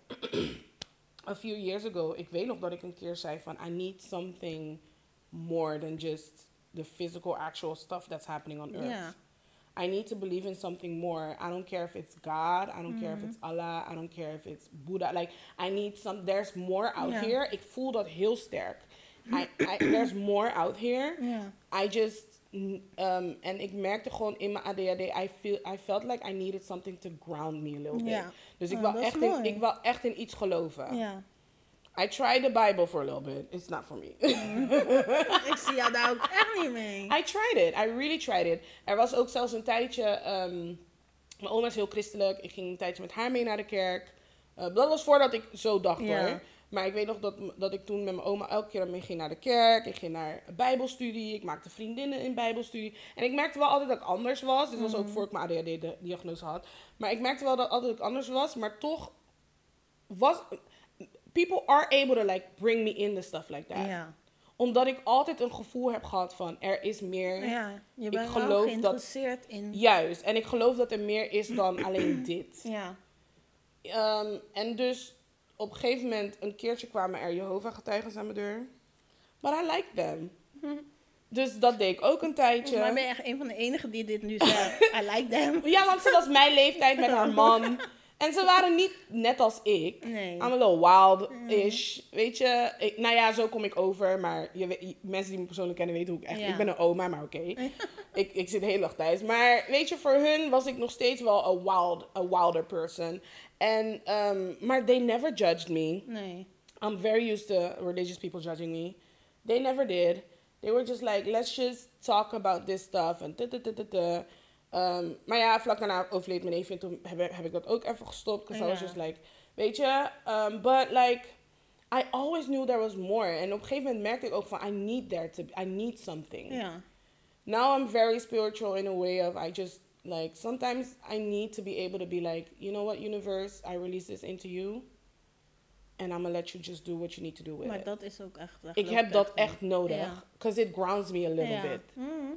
a few years ago... Ik weet nog dat ik een keer zei van... I need something more than just the physical actual stuff that's happening on earth. I need to believe in something more. I don't care if it's God. I don't care if Mhm. it's Allah. I don't care if it's Buddha. Like, I need some, there's more out Ja. here. Ik voel dat heel sterk. I, I, there's more out here. Ja. I just, mm, um, en ik merkte gewoon in mijn ADHD, I, feel, I felt like I needed something to ground me a little bit. Ja. Dus ik Oh, is echt in, ik wou echt in iets geloven. Ja. I tried the Bible for a little bit. It's not for me. Ik zie jou daar ook echt niet mee. I tried it. I really tried it. Er was ook zelfs een tijdje. ehm, mijn oma is heel christelijk. Ik ging een tijdje met haar mee naar de kerk. Eh, dat was voordat ik zo dacht hoor. Maar ik weet nog dat, dat ik toen met mijn oma elke keer mee ging naar de kerk. Ik ging naar bijbelstudie. Ik maakte vriendinnen in bijbelstudie. En ik merkte wel altijd dat ik anders was. Dit was ook voor ik mijn ADHD-diagnose had. Maar ik merkte wel dat altijd ik anders was. Maar toch was... People are able to like bring me in the stuff like that. Ja. Omdat ik altijd een gevoel heb gehad van er is meer. Ja. Je bent geloof wel dat- geïnteresseerd in... Juist. En ik geloof dat er meer is dan alleen dit. Ja. Ehm, en dus op een gegeven moment, een keertje kwamen er Jehovah-getuigen aan mijn deur. But I like them. Dus dat deed ik ook een Volgens mij ben tijdje. je echt een van de enigen die dit nu zegt. I like them. Ja, want ze was mijn leeftijd met haar man. En ze waren niet net als ik. Nee. I'm a little wild-ish. Weet je, ik, nou ja, zo kom ik over. Maar je, mensen die me persoonlijk kennen weten hoe ik echt... Ja. Ik ben een oma, maar oké. ik, ik zit de hele dag thuis. Maar weet je, voor hun was ik nog steeds wel a, wild, a wilder person. En, ehm, maar they never judged me. Nee. I'm very used to religious people judging me. They never did. They were just like, let's just talk about this stuff. En tut, tut, tut, Ehm, maar ja, vlak daarna overleed mijn neef en toen heb, ik- heb ik dat ook even gestopt. Because I was just like, weet je, um, but like, I always knew there was more. En op een gegeven moment merkte ik ook van, I need there to, I need something. Ja. Now I'm very spiritual in a way of I just like sometimes I need to be able to be like, you know what, universe, I release this into you. And I'm gonna let you just do what you need to do with Maar it. dat is ook echt... ik heb dat echt nodig. Because it grounds me a little bit. Mhm.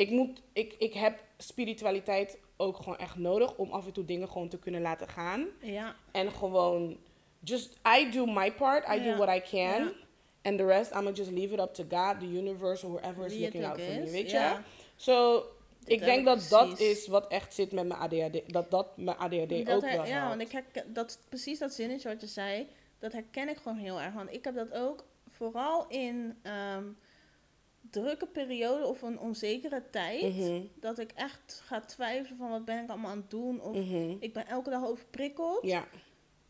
Ik, moet, ik, ik heb spiritualiteit ook gewoon echt nodig om af en toe dingen gewoon te kunnen laten gaan. Ja. En gewoon, just, I do my part, I Ja. do what I can. Ja. And the rest, I'm gonna just leave it up to God, the universe, or whoever is Wie looking ook out for me, weet je? So, ik denk dat dat is wat echt zit met mijn ADHD. Dat dat mijn ADHD Dat ook her- wel ja, want ik herken, dat, precies dat zinnetje wat je zei, dat herken ik gewoon heel erg. Want ik heb dat ook vooral in ehm, drukke perioden of een onzekere tijd. Mhm, Dat ik echt ga twijfelen van wat ben ik allemaal aan het doen. Of mhm. ik ben elke dag overprikkeld. Ja.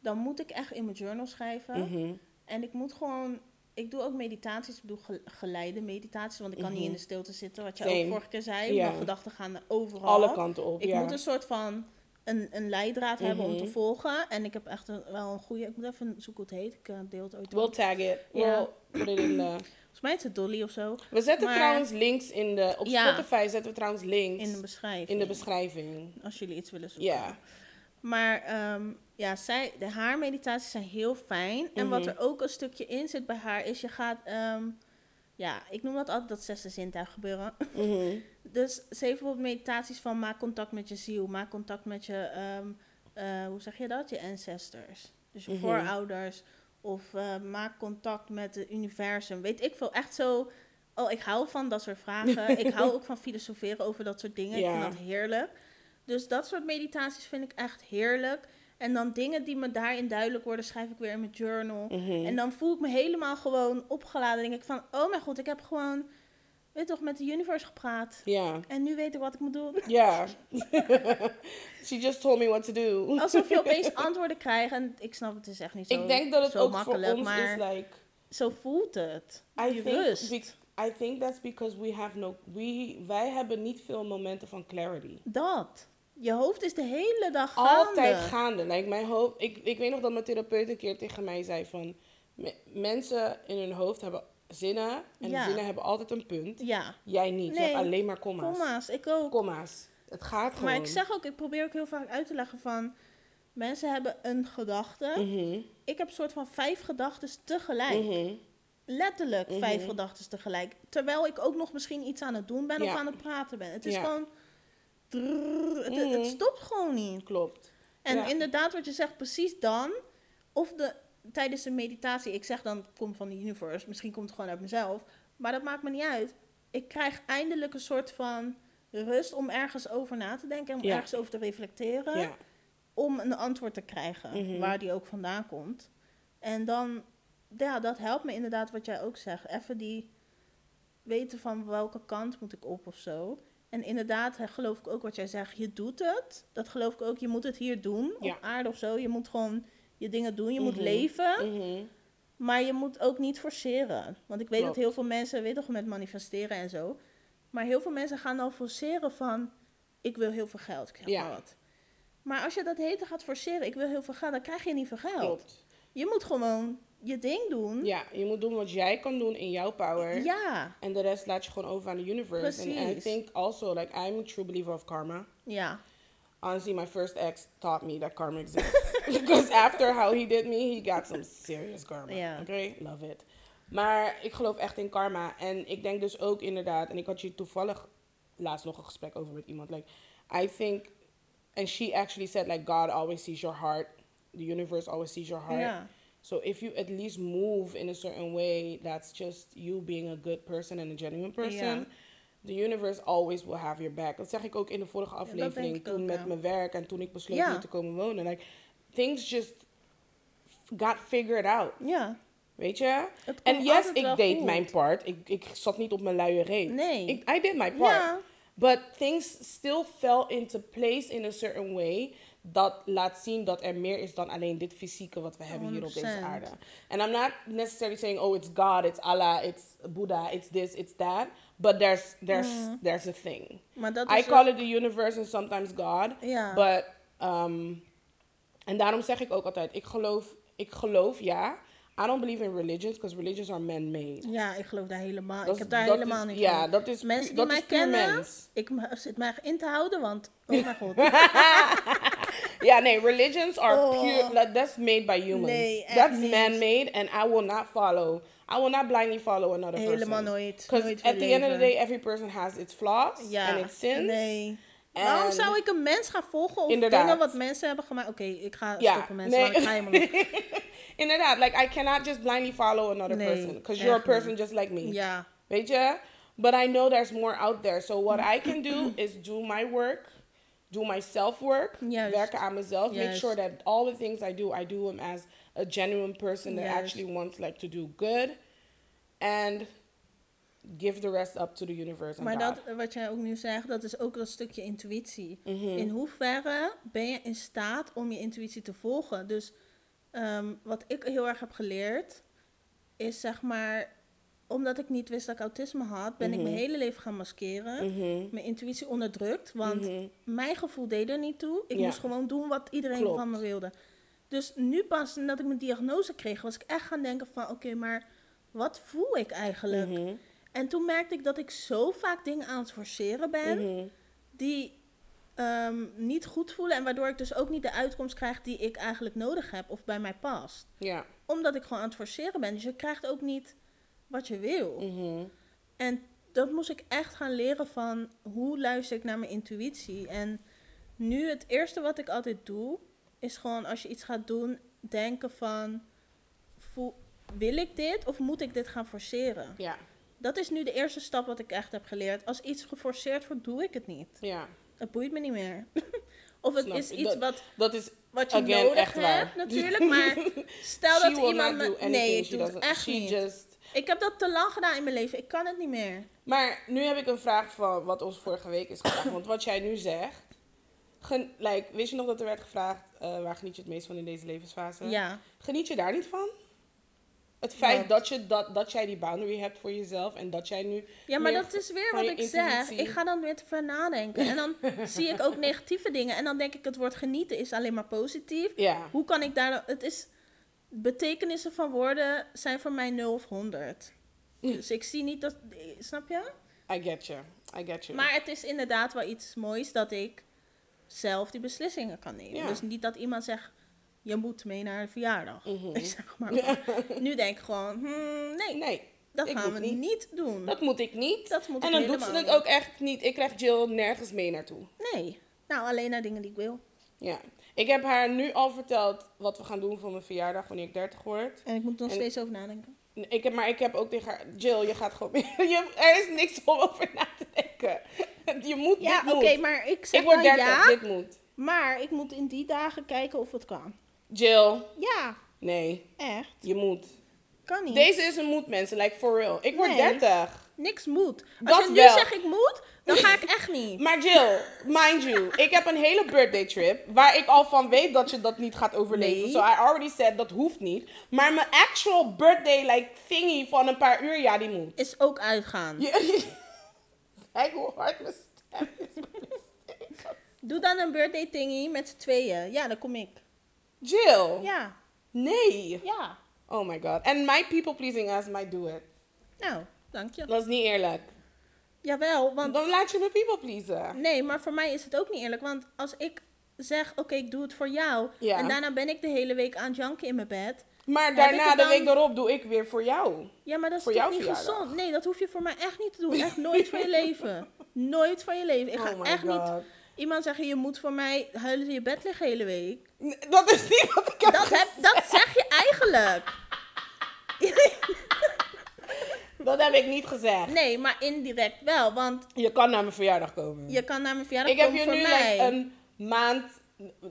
Dan moet ik echt in mijn journal schrijven. mhm. En ik moet gewoon... Ik doe ook meditaties, ik bedoel ge- geleide meditaties, want ik kan niet in de stilte zitten, wat je Same. ook vorige keer zei. Ja. Mijn gedachten gaan overal. Alle kanten op, Ik ja. moet een soort van een, een leidraad hebben om te volgen. En ik heb echt een, wel een goede... Ik moet even zoeken hoe het heet. Ik eh, deel het ooit We'll wel. tag it. Ja. We'll put it in the... Volgens mij is het Dolly of zo. We zetten Maar- trouwens links in de... Op Ja. Spotify zetten we trouwens links In de beschrijving. in de beschrijving. Als jullie iets willen zoeken. Ja. Maar ehm, ja, zij, de haarmeditaties zijn heel fijn. En wat Mhm. er ook een stukje in zit bij haar is je gaat... ehm, ja, ik noem dat altijd dat zesde zintuig gebeuren. Mhm. Dus ze heeft bijvoorbeeld meditaties van maak contact met je ziel. Maak contact met je, ehm, eh, hoe zeg je dat? Je ancestors. Dus je Mhm. voorouders. Of eh, maak contact met het universum. Weet ik veel. Echt zo... Oh, ik hou van dat soort vragen. ik hou ook van filosoferen over dat soort dingen. Ik Ja. vind dat heerlijk. Dus dat soort meditaties vind ik echt heerlijk. En dan dingen die me daarin duidelijk worden, schrijf ik weer in mijn journal. Mhm. En dan voel ik me helemaal gewoon opgeladen. denk ik van, oh mijn god, ik heb gewoon, weet toch, met de universe gepraat. Ja. En nu weet ik wat ik moet doen. Ja. She just told me what to do. Alsof je opeens antwoorden krijgt. En ik snap het is echt niet zo, Ik denk dat het ook makkelijk. voor ons maar is like... zo voelt het. I Die think, rust. be- I think that's because we have no... We, wij hebben niet veel momenten van clarity. Dat. Je hoofd is de hele dag gaande. Altijd gaande. Like mijn hoofd, ik, ik weet nog dat mijn therapeut een keer tegen mij zei van... me- mensen in hun hoofd hebben zinnen. En Ja. die zinnen hebben altijd een punt. Ja, Jij niet. Je Nee. hebt alleen maar komma's. komma's. Ik ook. Komma's. Het gaat gewoon. Maar ik zeg ook, ik probeer ook heel vaak uit te leggen van... Mensen hebben een gedachte. Mhm, Ik heb een soort van vijf gedachten tegelijk. mhm. Letterlijk Mhm. vijf gedachten tegelijk. Terwijl ik ook nog misschien iets aan het doen ben of aan het praten ben. Het is Ja. gewoon... het, het stopt gewoon niet. Klopt. En inderdaad, wat je zegt, precies dan... Of de, tijdens de meditatie, ik zeg dan, het komt van de universe. Misschien komt het gewoon uit mezelf. Maar dat maakt me niet uit. Ik krijg eindelijk een soort van rust om ergens over na te denken. Om Ja. ergens over te reflecteren. Ja. Om een antwoord te krijgen, Mhm. waar die ook vandaan komt. En dan, ja, dat helpt me inderdaad wat jij ook zegt. Even die weten van welke kant moet ik op of zo. En inderdaad, geloof ik ook wat jij zegt. Je doet het. Dat geloof ik ook. Je moet het hier doen. Ja. Op aarde of zo. Je moet gewoon je dingen doen. Je moet Mhm. leven. Mhm. Maar je moet ook niet forceren. Want ik weet Klopt. dat heel veel mensen, weet toch, met manifesteren en zo. Maar heel veel mensen gaan dan forceren van... Ik wil heel veel geld. Ik zeg Ja. maar wat. Maar als je dat hete gaat forceren, ik wil heel veel geld, dan krijg je niet veel geld. Klopt. Je moet gewoon je ding doen. Ja, je moet doen wat jij kan doen in jouw power. Ja. En de rest laat je gewoon over aan de universe. And I think also, like, I'm a true believer of karma. Ja. Honestly, my first ex taught me that karma exists. Because after how he did me, he got some serious karma. Yeah. Okay? Love it. Maar ik geloof echt in karma. En ik denk dus ook inderdaad, en ik had hier toevallig laatst nog een gesprek over met iemand. Like, I think, and she actually said, like, God always sees your heart. The universe always sees your heart. Ja. So if you at least move in a certain way that's just you being a good person and a genuine person, Ja. The universe always will have your back. Dat zeg ik ook in de vorige aflevering toen met mijn werk en toen ik besloot Ja. hier te komen wonen. Like things just got figured out, Ja. weet je? En yes, ik deed goed. mijn part. Ik, ik zat niet op mijn luie reet. Nee. Ik, I did my part. Ja. But things still fell into place in a certain way. Dat laat zien dat er meer is dan alleen dit fysieke wat we hebben hier op deze 100%. aarde. And I'm not necessarily saying, oh, it's God, it's Allah, it's Buddha, it's this, it's that. But there's there's there's a thing. Maar dat I call ook- it the universe and sometimes God. Ja. But um, en daarom zeg ik ook altijd, ik geloof, ik geloof ja. I don't believe in religions, because religions are man-made. Ja, ik geloof daar helemaal. Dat ik heb daar helemaal niet Ja, dat is, Mensen die dat mij is kennen, mens. ik zit mij in te houden, want oh mijn god. Ja, nee, religions are Oh. pure, like, that's made by humans. Echt that's man-made, and I will not follow. I will not blindly follow another person. Because at the end of the day, every person has its flaws ja, and its sins. Nee. En- Waarom zou ik een mens gaan volgen of Inderdaad. dingen wat mensen hebben gemaakt? Oké, ik ga Ja, stoppen mensen, nee. want ik ga. Inderdaad, like I cannot just blindly follow another Nee, person. Because you're a niet. person just like me. Ja, Weet je? But I know there's more out there. So what I can do is do my work, do my self work, Juist. werken aan mezelf, make sure that all the things I do, I do them as a genuine person that actually wants like to do good, and give the rest up to the universe maar God. dat, wat jij ook nu zegt, dat is ook een stukje intuïtie. Mhm. In hoeverre ben je in staat om je intuïtie te volgen? Dus ehm, wat ik heel erg heb geleerd, is zeg maar, omdat ik niet wist dat ik autisme had, ben ik mijn hele leven gaan maskeren. Mhm. Mijn intuïtie onderdrukt, want Mhm. mijn gevoel deed er niet toe. Ik Ja. moest gewoon doen wat iedereen Klopt. van me wilde. Dus nu pas nadat ik mijn diagnose kreeg, was ik echt gaan denken van, oké, maar wat voel ik eigenlijk? Mhm. En toen merkte ik dat ik zo vaak dingen aan het forceren ben Mhm. die ehm, niet goed voelen en waardoor ik dus ook niet de uitkomst krijg die ik eigenlijk nodig heb of bij mij past. Ja. Omdat ik gewoon aan het forceren ben. Dus je krijgt ook niet wat je wil. Mhm. En dat moest ik echt gaan leren van hoe luister ik naar mijn intuïtie. En nu het eerste wat ik altijd doe, is gewoon als je iets gaat doen, denken van, voel, wil ik dit of moet ik dit gaan forceren? Ja. Dat is nu de eerste stap wat ik echt heb geleerd. Als iets geforceerd wordt, doe ik het niet. Ja. Het boeit me niet meer. of het Snap is iets Dat- wat, Dat is wat je again, nodig waar. hebt, natuurlijk. Maar stel dat iemand me... Nee, ik doe het echt she niet. just Ik heb dat te lang gedaan in mijn leven. Ik kan het niet meer. Maar nu heb ik een vraag van wat ons vorige week is gevraagd. Want wat jij nu zegt. Gen, like, wist je nog dat er werd gevraagd. eh, waar geniet je het meest van in deze levensfase? Ja. Geniet je daar niet van? Het feit Wat? dat, je, dat, dat jij die boundary hebt voor jezelf. En dat jij nu. Ja, maar dat is weer wat ik zeg. Ik ga dan weer te ver nadenken. En dan zie ik ook negatieve dingen. En dan denk ik, het woord genieten is alleen maar positief. Ja. Hoe kan ik daar... Het is... Betekenissen van woorden zijn voor mij 0 of 100. Dus ik zie niet dat... Snap je? I get you. I get you. Maar het is inderdaad wel iets moois dat ik zelf die beslissingen kan nemen. Ja. Dus niet dat iemand zegt, je moet mee naar een verjaardag. Mhm. Ik zeg maar. Nu denk ik gewoon, hmm, nee, nee, dat ik gaan we niet. niet, doen. dat moet ik niet. Dat moet en ik dan doet ze het ook echt niet. Ik krijg Jill nergens mee naartoe. Nee. Nou, alleen naar dingen die ik wil. Ja. Ik heb haar nu al verteld wat we gaan doen voor mijn verjaardag wanneer ik 30 word. En ik moet er nog En- steeds over nadenken. Ik heb, maar ik heb ook tegen haar, Jill, je gaat gewoon. Je, er is niks om over na te denken. Je moet, Ja, oké, maar ik zeg Ik word dan 30, ja, dit moet. maar ik moet in die dagen kijken of het kan. Jill, Ja, nee, echt. je moet. Kan niet. Deze is een moed, mensen, like for real. Ik word Nee. 30. Niks moet. Als Dat je nu wel. zegt ik moet, dan ga ik echt niet. Maar Jill, mind you, ik heb een hele birthday trip waar ik al van weet dat je dat niet gaat overleven. Nee. So I already said dat hoeft niet. Maar mijn actual birthday like thingy van een paar uur, ja, die moet. Is ook uitgaan. Kijk hoe hard mijn stem is. Doe dan een birthday thingy met z'n tweeën. Ja, dan kom ik. Jill, Ja, nee. ja. Oh my god. And my people pleasing ass might do it. Nou, dank je. Dat is niet eerlijk. Jawel, want... Dan laat je me people pleasen. Nee, maar voor mij is het ook niet eerlijk. Want als ik zeg, oké, ik doe het voor jou. Ja. En daarna ben ik de hele week aan het janken in mijn bed. Maar daarna, de week erop, doe ik weer voor jou. Ja, maar dat is Voor toch niet verjaardag? gezond? Nee, dat hoef je voor mij echt niet te doen. Echt nooit van je leven. Nooit van je leven. Ik ga oh echt niet iemand zeggen, je moet voor mij huilen in je bed liggen de hele week. Nee, Dat is niet wat ik heb Dat, heb, dat zeg je eigenlijk. Dat heb ik niet gezegd. Nee, maar indirect wel. Want Je kan naar mijn verjaardag komen. je kan naar mijn verjaardag ik heb komen je voor nu mij. like, een maand...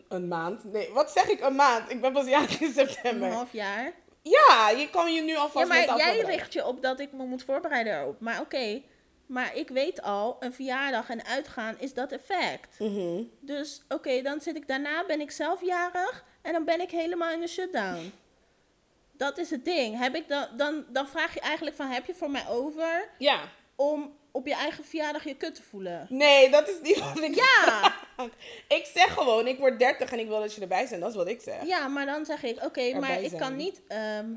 Een maand? Nee, wat zeg ik? Een maand. Ik ben pas jarig in Een september. half jaar. Ja, je kan je nu alvast Ja, maar jij richt je op dat ik me moet voorbereiden erop. Maar oké, maar ik weet al, een verjaardag en uitgaan is dat effect. Mhm. Dus oké, dan zit ik daarna, ben ik zelf jarig en dan ben ik helemaal in de shutdown. Dat is het ding. Heb ik dan, dan, dan vraag je eigenlijk van, heb je voor mij over Ja. om op je eigen verjaardag je kut te voelen? Nee, dat is niet wat ik Ja, Ik zeg gewoon, ik word 30 en ik wil dat je erbij bent. Dat is wat ik zeg. ja maar dan zeg ik, oké, maar ik kan niet ehm,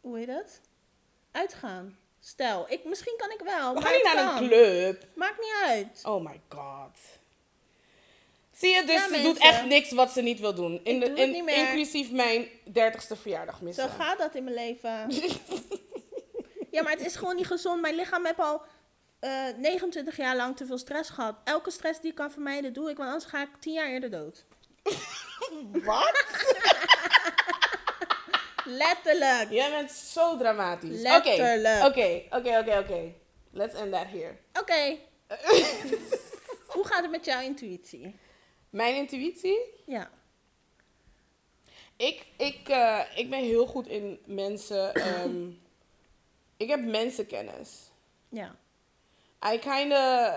hoe heet dat? Uitgaan. Stel, ik, misschien kan ik wel. We gaan niet naar kan. een club. Maakt niet uit. Oh my god. Zie je, dus Ja, ze mensen. doet echt niks wat ze niet wil doen. In de. Inclusief mijn 30ste verjaardag missen. Zo gaat dat in mijn leven. ja, maar het is gewoon niet gezond. Mijn lichaam heeft al eh, 29 jaar lang te veel stress gehad. Elke stress die ik kan vermijden, doe ik. Want anders ga ik 10 jaar eerder dood. Wat? Letterlijk. Jij bent zo dramatisch. Letterlijk. Oké, oké, oké, oké. Let's end that here. Oké. Hoe gaat het met jouw intuïtie? Mijn intuïtie? Ja. Ik, ik, eh, ik ben heel goed in mensen. ehm, ik heb mensenkennis. Ja. I kinda.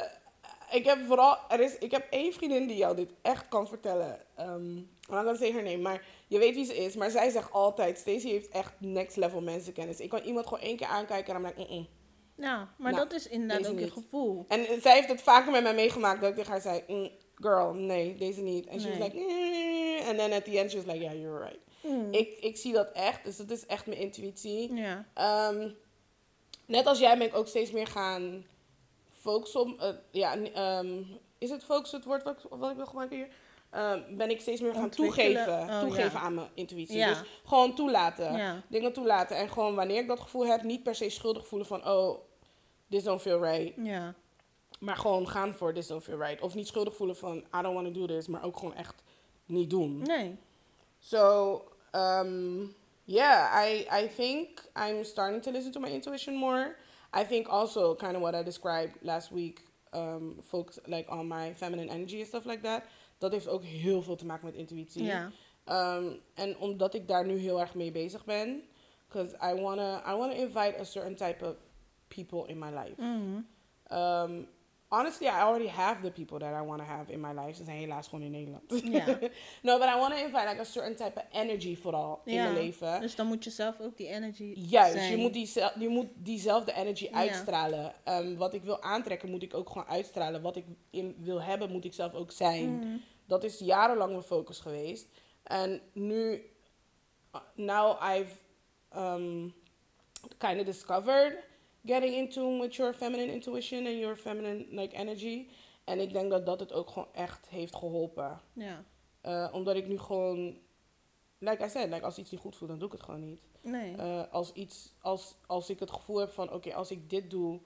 Ik heb vooral. Er is, ik heb één vriendin die jou dit echt kan vertellen. Um, I'm not her name, maar je weet wie ze is. Maar zij zegt altijd: Stacey heeft echt next level mensenkennis. Ik kan iemand gewoon één keer aankijken en dan ben ik. Ja, maar Nou, dat is inderdaad ook je gevoel. En zij heeft het vaker met mij meegemaakt dat ik tegen haar zei: "Mm, Girl, nee, deze niet. En she was like: "Mm." En then at the end, she was like: Yeah, you're right. Mm. Ik, ik zie dat echt, dus dat is echt mijn intuïtie. Ja. Ehm, net als jij ben ik ook steeds meer gaan focussen op... eh, ja, ehm, is het focussen het woord wat, ik- wat ik wil gebruiken hier? Ehm, ben ik steeds meer gaan toegeven, Oh, toegeven ja. aan mijn intuïtie. Ja. Dus gewoon toelaten. Ja. Dingen toelaten. En gewoon wanneer ik dat gevoel heb, niet per se schuldig voelen van... Oh, this don't feel right. Ja. Maar gewoon gaan voor this don't feel right. Of niet schuldig voelen van I don't want to do this. Maar ook gewoon echt niet doen. Nee. So, um, yeah, I, I think I'm starting to listen to my intuition more. I think also kind of what I described last week, um, focus like on my feminine energy and stuff like that. Dat heeft ook heel veel te maken met intuïtie. Ja. Um, en omdat ik daar nu heel erg mee bezig ben, because I wanna, I wanna invite a certain type of people in my life. Um, honestly, I already have the people that I want to have in my life. Ze zijn helaas gewoon in Nederland. Ja. no, but I want to invite like a certain type of energy vooral in Ja. mijn leven. Dus dan moet je zelf ook die energy Juist, zijn. je moet, die, je moet diezelfde energy Ja. uitstralen. Um, wat ik wil aantrekken, moet ik ook gewoon uitstralen. Wat ik in wil hebben, moet ik zelf ook zijn. Mhm. Dat is jarenlang mijn focus geweest. En nu, uh, now I've um, kind of discovered getting in tune with your feminine intuition and your feminine like energy. En ik denk dat dat het ook gewoon echt heeft geholpen. Ja. Uh, omdat ik nu gewoon, like I said, like als iets niet goed voelt, dan doe ik het gewoon niet. Nee. Uh, als, iets, als, als ik het gevoel heb van, oké, als ik dit doe,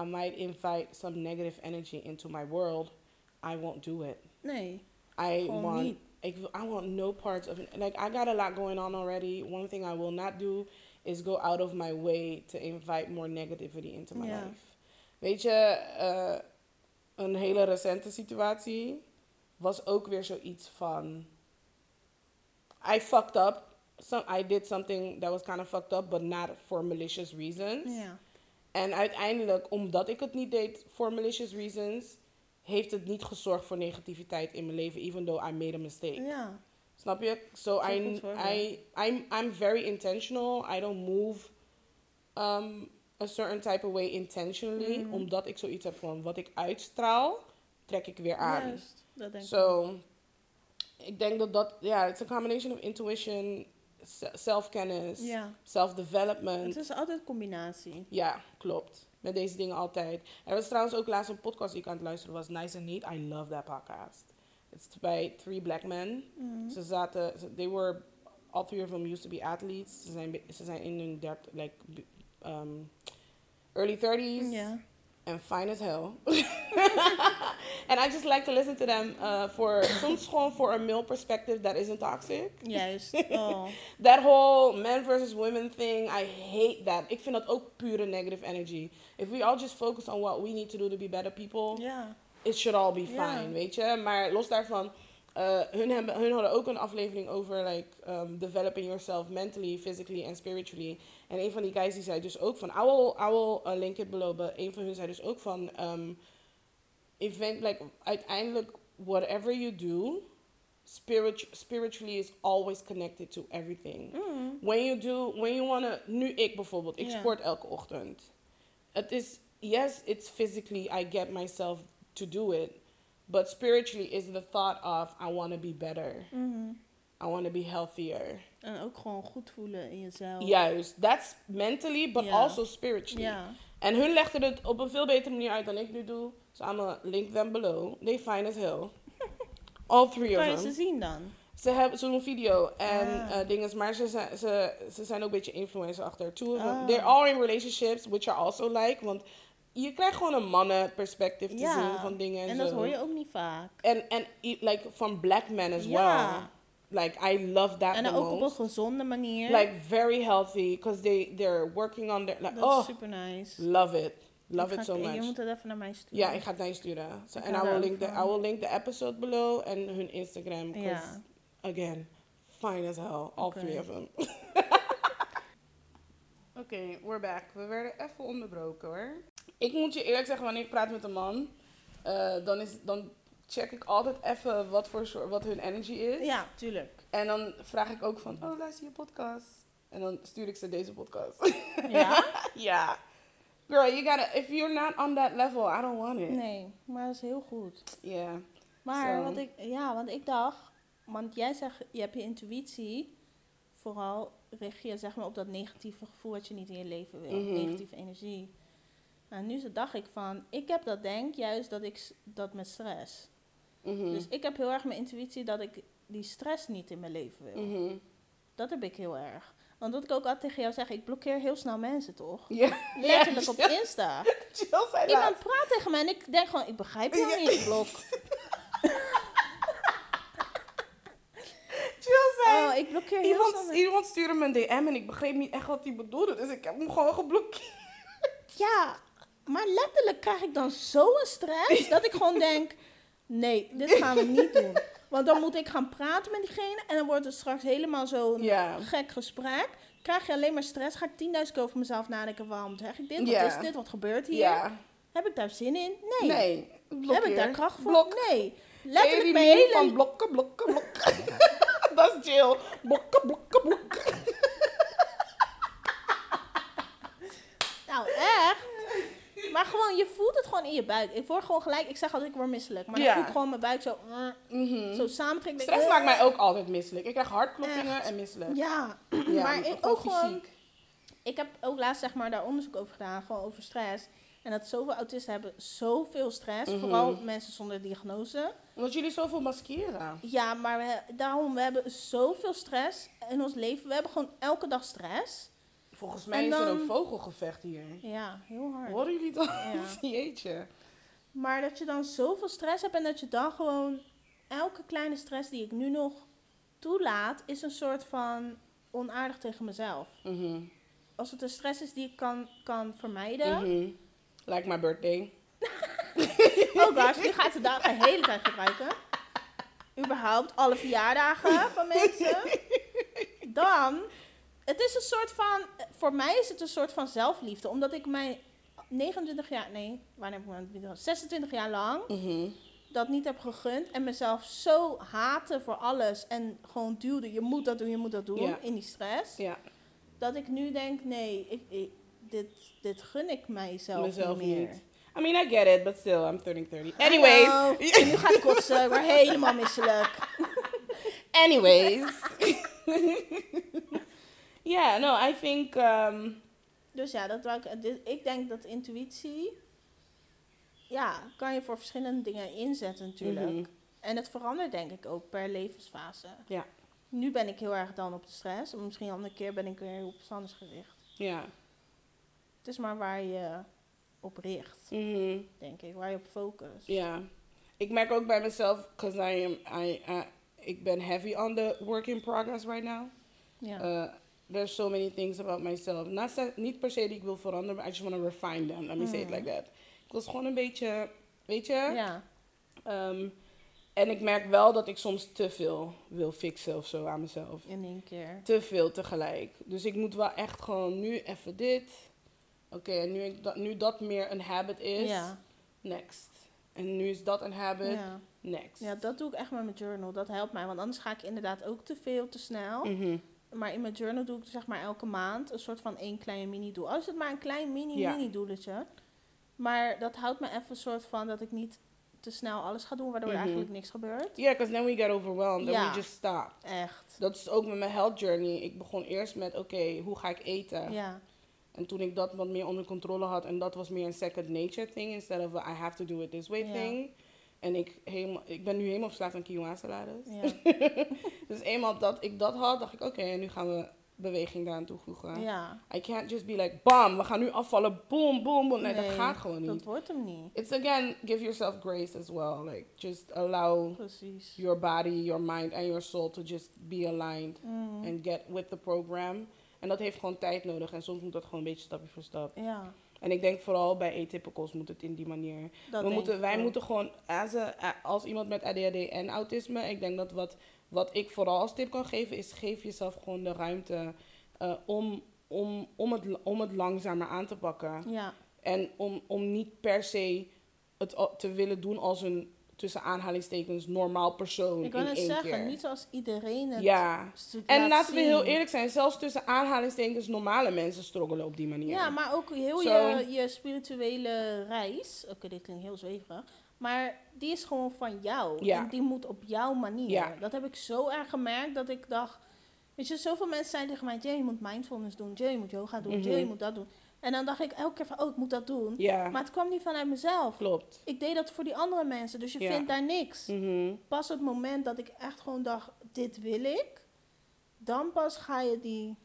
I might invite some negative energy into my world, I won't do it. nee. I want, niet. ik, wil- I want no parts of it. Like, I got a lot going on already. One thing I will not do is go out of my way to invite more negativity into my life. Weet je, uh, een hele recente situatie was ook weer zoiets van... I fucked up. Some, I did something that was kind of fucked up, but not for malicious reasons. En uiteindelijk, omdat ik het niet deed for malicious reasons, heeft het niet gezorgd voor negativiteit in mijn leven, even though I made a mistake. Ja. Snap je? So I. I, I'm, I'm very intentional. I don't move um, a certain type of way intentionally, Mhm. omdat ik zoiets heb van wat ik uitstraal, trek ik weer aan. Juist. Dat denk ik. So, ik denk dat dat, ja, it's a combination of intuition, zelfkennis, Ja. self-development. Het is altijd een combinatie. Ja, klopt. Met deze dingen altijd. Er was trouwens ook laatst een podcast die ik aan het luisteren was. Nice and Neat. I love that podcast. It's bij Three Black Men. Mhm. Ze zaten, they were, all three of them used to be athletes. Ze zijn, ze zijn in hun dert, like, um, early 30s. Ja. And fine as hell. and I just like to listen to them uh, for, soms gewoon for a male perspective that isn't toxic. Juist. Oh. That whole men versus women thing, I hate that. Ik vind dat ook pure negative energy. If we all just focus on what we need to do to be better people, Ja. It should all be fine, weet je. Maar los daarvan, eh, hun, hebben, hun hadden ook een aflevering over like, um, developing yourself mentally, physically and spiritually. En een van die guys die zei dus ook van, I will, I will uh, link it below, but een van hun zei dus ook van, um, event, like, uiteindelijk, whatever you do, spirit, spiritually is always connected to everything. Mm. When you do, when you wanna, nu ik bijvoorbeeld, ik sport elke ochtend. Het is, yes, it's physically, I get myself to do it. But spiritually is the thought of, I wanna be better. Mhm. I want to be healthier. En ook gewoon goed voelen in jezelf. Juist, that's mentally, but also spiritually. Ja. En hun legden het op een veel betere manier uit dan ik nu doe. So I'm gonna link them below. They fine as hell. All three Kan of je them. ze zien dan? Ze hebben zo'n video en Ah. eh dingen, maar ze zijn, ze, ze zijn ook een beetje influencer achter. Two of them. Ah. They're all in relationships, which are also like. Want je krijgt gewoon een mannenperspectief te Ja. zien van dingen en, En zo. dat hoor je ook niet vaak. En, en like from black men as Ja. well. Like I love that En ook op een gezonde manier. Like very healthy, because they they're working on their like dat oh is super nice. love it, love Ik it ga- so Je much. moet het even naar mij sturen. Ja, ik ga het naar je sturen. So, Ik en I will link the I van. will link the episode below en hun Instagram. 'cause, Ja. Again, fine as hell, all three of them. Oké, we're back. We werden even onderbroken hoor. Ik moet je eerlijk zeggen, wanneer ik praat met een man, eh, dan, is, dan check ik altijd even wat, voor soort, wat hun energy is. Ja, tuurlijk. En dan vraag ik ook van, oh luister je podcast. En dan stuur ik ze deze podcast. Ja? ja. Girl, you gotta, if you're not on that level, I don't want it. Nee, maar dat is heel goed. Yeah. Maar Zo. wat ik, ja, want ik dacht, want jij zegt, je hebt je intuïtie, vooral richt je zeg maar op dat negatieve gevoel wat je niet in je leven wil, Mhm. negatieve energie. Nou, nu zo dacht ik van, ik heb dat denk juist dat ik dat met stress. Mhm. Dus ik heb heel erg mijn intuïtie dat ik die stress niet in mijn leven wil. Mhm. Dat heb ik heel erg. Want wat ik ook altijd tegen jou zeg, ik blokkeer heel snel mensen toch? Ja. Letterlijk op Insta. Jill zei dat. Iemand praat tegen me en ik denk gewoon, ik begrijp jou Ja. niet, blok. Oh, ik blokkeer heel iemand, snel. iemand stuurde me een DM en ik begreep niet echt wat hij bedoelde. Dus ik heb hem gewoon geblokkeerd. Ja, maar letterlijk krijg ik dan zo'n stress dat ik gewoon denk: nee, dit gaan we niet doen. Want dan moet ik gaan praten met diegene en dan wordt het straks helemaal zo'n gek gesprek. Krijg je alleen maar stress, ga ik 10.000 keer over mezelf nadenken. Waarom zeg ik dit? Wat is dit? Wat gebeurt hier? Heb ik daar zin in? Nee. Nee. Heb ik daar kracht voor? Blok. Nee. Letterlijk mijn hele... van blokken, blokken, blokken. dat is Jill. Blokken, blokken, blokken. Nou, echt. Maar gewoon, je voelt het gewoon in je buik. Ik word gewoon gelijk, ik zeg altijd, ik word misselijk. Maar Ja. dan voel ik gewoon mijn buik zo, mm, Mhm. zo samentrekken. Stress Eh. maakt mij ook altijd misselijk. Ik krijg hartkloppingen Echt. en misselijk. Ja, Ja, maar ik ook gewoon- ik heb ook laatst zeg maar daar onderzoek over gedaan, gewoon over stress. En dat zoveel autisten hebben zoveel stress, Mhm. vooral mensen zonder diagnose. Omdat jullie zoveel maskeren. Ja, maar we, daarom, we hebben zoveel stress in ons leven. We hebben gewoon elke dag stress. Volgens mij En is er een vogelgevecht hier. Ja, heel hard. Horen jullie dat? Ja. Jeetje. Maar dat je dan zoveel stress hebt en dat je dan gewoon elke kleine stress die ik nu nog toelaat, is een soort van onaardig tegen mezelf. Mhm. Als het een stress is die ik kan, kan vermijden, Mhm. Like my birthday. Oh gosh, nu gaat de dag de hele tijd gebruiken. Überhaupt alle verjaardagen van mensen. Dan, het is een soort van, voor mij is het een soort van zelfliefde. Omdat ik mijn 29 jaar, nee, wanneer heb ik mijn 26 jaar lang Mhm. dat niet heb gegund. En mezelf zo haten voor alles. En gewoon duwde, je moet dat doen, je moet dat doen. Ja. In die stress. Ja, Dat ik nu denk, nee, ik, ik- dit, dit gun ik mijzelf mezelf niet meer. niet. I mean, I get it, but still, I'm turning 30. Anyways. Hallo. En nu gaat het kotsen, ik word helemaal misselijk. Anyways. yeah, no, I think... Um, Dus ja, dat wou ik, dit- ik denk dat intuïtie, ja, kan je voor verschillende dingen inzetten natuurlijk. mhm. En het verandert denk ik ook per levensfase. Ja. Nu ben ik heel erg dan op de stress. En misschien een andere keer ben ik weer op anders gericht. Ja. Het is maar waar je op richt, Mhm. denk ik. Waar je op focust. Ja. Ik merk ook bij mezelf, because I am, I, I, ik ben heavy on the work in progress right now. Ja. Uh, there's so many things about myself. Not, niet per se die ik wil veranderen, maar I just want to refine them. Let me say it Mhm. like that. Ik was gewoon een beetje, weet je? ja. Ehm, en ik merk wel dat ik soms te veel wil fixen of zo aan mezelf. in één keer. Te veel tegelijk. Dus ik moet wel echt gewoon nu even dit. Oké, en nu, ik dat, nu dat meer een habit is, Ja. next. En nu is dat een habit, Ja. next. ja, dat doe ik echt met mijn journal. Dat helpt mij. Want anders ga ik inderdaad ook te veel, te snel. Mhm. Maar in mijn journal doe ik zeg maar elke maand een soort van één klein mini-doel. Al is het maar een klein Ja. mini-mini-doeletje. Maar dat houdt me even een soort van dat ik niet te snel alles gaat doen, waardoor er Mhm. eigenlijk niks gebeurt. Yeah, because then we get overwhelmed and Ja. we just stop. Echt. Dat is ook met mijn health journey. Ik begon eerst met, oké, hoe ga ik eten? Ja. En toen ik dat wat meer onder controle had, en dat was meer een second nature thing, instead of a I have to do it this way Ja. thing. En ik, helemaal, ik ben nu helemaal verslaafd aan quinoa salades. Ja. Dus eenmaal dat ik dat had, dacht ik, oké, nu gaan we beweging daaraan toevoegen. ja. I can't just be like, bam, we gaan nu afvallen, boom, boom, boom. Nee, dat gaat gewoon niet. Dat wordt hem niet. It's again, give yourself grace as well. Like, just allow Precies. your body, your mind and your soul to just be aligned Mm. and get with the program. En dat heeft gewoon tijd nodig en soms moet dat gewoon een beetje stapje voor stap. Ja, En ik denk vooral bij atypicals moet het in die manier. dat we moeten, wij moeten gewoon, as a- a- als iemand met ADHD en autisme, ik denk dat wat, wat ik vooral als tip kan geven, is geef jezelf gewoon de ruimte eh, om, om, om, het, om het langzamer aan te pakken. Ja, En om, om niet per se het te willen doen als een, tussen aanhalingstekens, normaal persoon ik in het zeggen, keer. niet zoals iedereen het ja, en laat laten we heel eerlijk zijn, zelfs tussen aanhalingstekens normale mensen struggelen op die manier. Ja, maar ook heel je, je spirituele reis. Oké, dit klinkt heel zweverig. Maar die is gewoon van jou. Ja. En die moet op jouw manier. Ja. Dat heb ik zo erg gemerkt dat ik dacht... Weet je, zoveel mensen zeiden tegen mij... Jay, je moet mindfulness doen. Jay, je moet yoga doen. Jay, je Mhm. moet dat doen. En dan dacht ik elke keer van... Oh, ik moet dat doen. Ja, Maar het kwam niet vanuit mezelf. klopt. Ik deed dat voor die andere mensen. Dus je Ja. vindt daar niks. Mhm. Pas op het moment dat ik echt gewoon dacht... Dit wil ik. Dan pas ga je die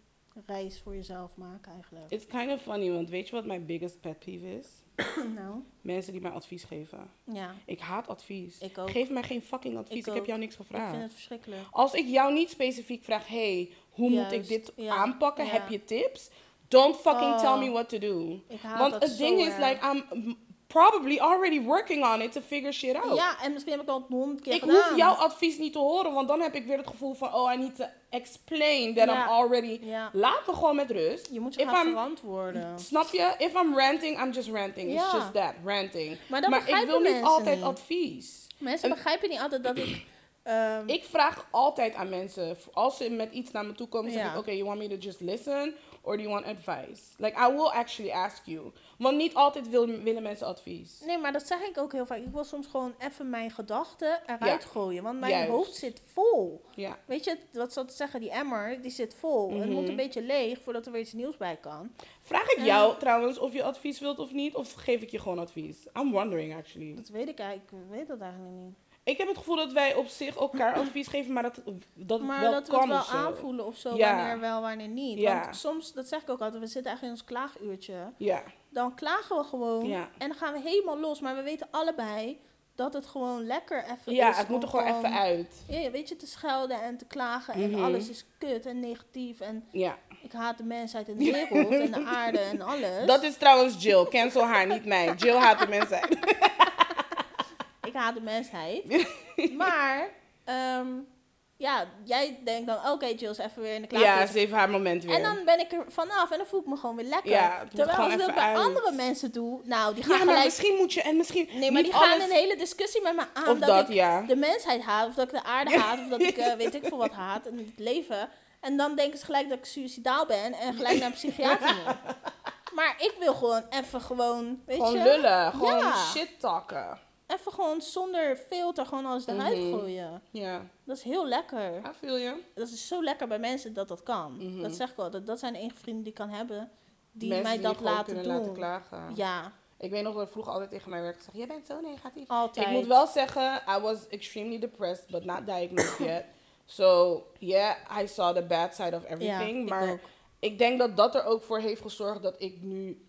reis voor jezelf maken eigenlijk. It's kind of funny, want weet je wat mijn biggest pet peeve is? nou, Mensen die mij advies geven. ja. Ik haat advies. Ik ook. Geef mij geen fucking advies. Ik, Ik heb jou niks Ik gevraagd. vind het verschrikkelijk. Als ik jou niet specifiek vraag, hey, hoe moet ik dit ja, aanpakken? ja. Heb je tips? Don't fucking Oh. tell me what to do. Want het ding is, like, I'm probably already working on it to figure shit out. Ja, en misschien heb ik al het honderd keer ik gedaan. hoef jouw advies niet te horen, want dan heb ik weer het gevoel van, oh, I need to explain that Ja. I'm already... Ja, Laat me gewoon met rust. je moet je If gaan I'm- verantwoorden. Snap je? If I'm ranting, I'm just ranting. It's just that, ranting. Maar maar ik wil niet altijd niet. advies. Mensen en- begrijpen niet altijd dat ik... ehm, Ik vraag altijd aan mensen, als ze met iets naar me toe komen, zeg ik, oké, you want me to just listen or do you want advice? Like, I will actually ask you. Want niet altijd wil, willen mensen advies. Nee, maar dat zeg ik ook heel vaak. Ik wil soms gewoon even mijn gedachten eruit Ja. gooien. Want mijn Juist. hoofd zit vol. Ja. Weet je, wat zal ik zeggen? Die emmer, die zit vol. Het moet Mhm. een beetje leeg voordat er weer iets nieuws bij kan. Vraag ik jou trouwens of je advies wilt of niet, of geef ik je gewoon advies? I'm wondering actually. Dat weet ik eigenlijk. Ik weet dat eigenlijk niet. Ik heb het gevoel dat wij op zich elkaar advies geven, maar dat, dat het Maar wel dat we kan het wel aanvoelen of zo. Ja. Wanneer wel, wanneer niet. Ja. Want soms, dat zeg ik ook altijd, we zitten eigenlijk in ons klaaguurtje. Ja, Dan klagen we gewoon. Ja. En dan gaan we helemaal los. Maar we weten allebei dat het gewoon lekker even ja is. het moet er gewoon even uit. Ja, weet je, te schelden en te klagen. En Mhm. alles is kut en negatief. En Ja. ik haat de mensheid en de wereld en de aarde en alles. Dat is trouwens Jill. Cancel haar, niet mij. Jill haat de mensen. Ik haat de mensheid. maar, ehm, ja, jij denkt dan, oké Jill is even weer in de Ja, klaaguurtje. ze heeft haar moment weer. En dan ben ik er vanaf en dan voel ik me gewoon weer lekker. Ja, Terwijl gewoon als ik dat bij uit. andere mensen doe, nou, die gaan ja, maar gelijk... misschien moet je, en misschien Nee, maar die gaan een hele discussie met me aan. of dat, dat, ik ja. de mensheid haat, of dat ik de aarde haat, of dat ik eh, weet ik veel wat haat en het leven. En dan denken ze gelijk dat ik suicidaal ben en gelijk naar een psychiater moet. Maar ik wil gewoon even gewoon, weet Gewoon je, lullen, gewoon Ja. shit talken. Even gewoon zonder filter gewoon alles eruit gooien. Ja, Dat is heel lekker. I feel je. Dat is zo lekker bij mensen dat dat kan. Mhm. Dat zeg ik altijd. Dat zijn de enige vrienden die ik kan hebben die Mensen mij die dat gewoon laten doen. laten klagen. Ja, Ik weet nog dat ik vroeger altijd tegen mij werd gezegd, jij bent zo negatief. altijd. Ik moet wel zeggen, I was extremely depressed, but not diagnosed yet. So, yeah, I saw the bad side of everything. ja, maar ik denk dat dat er ook voor heeft gezorgd dat ik nu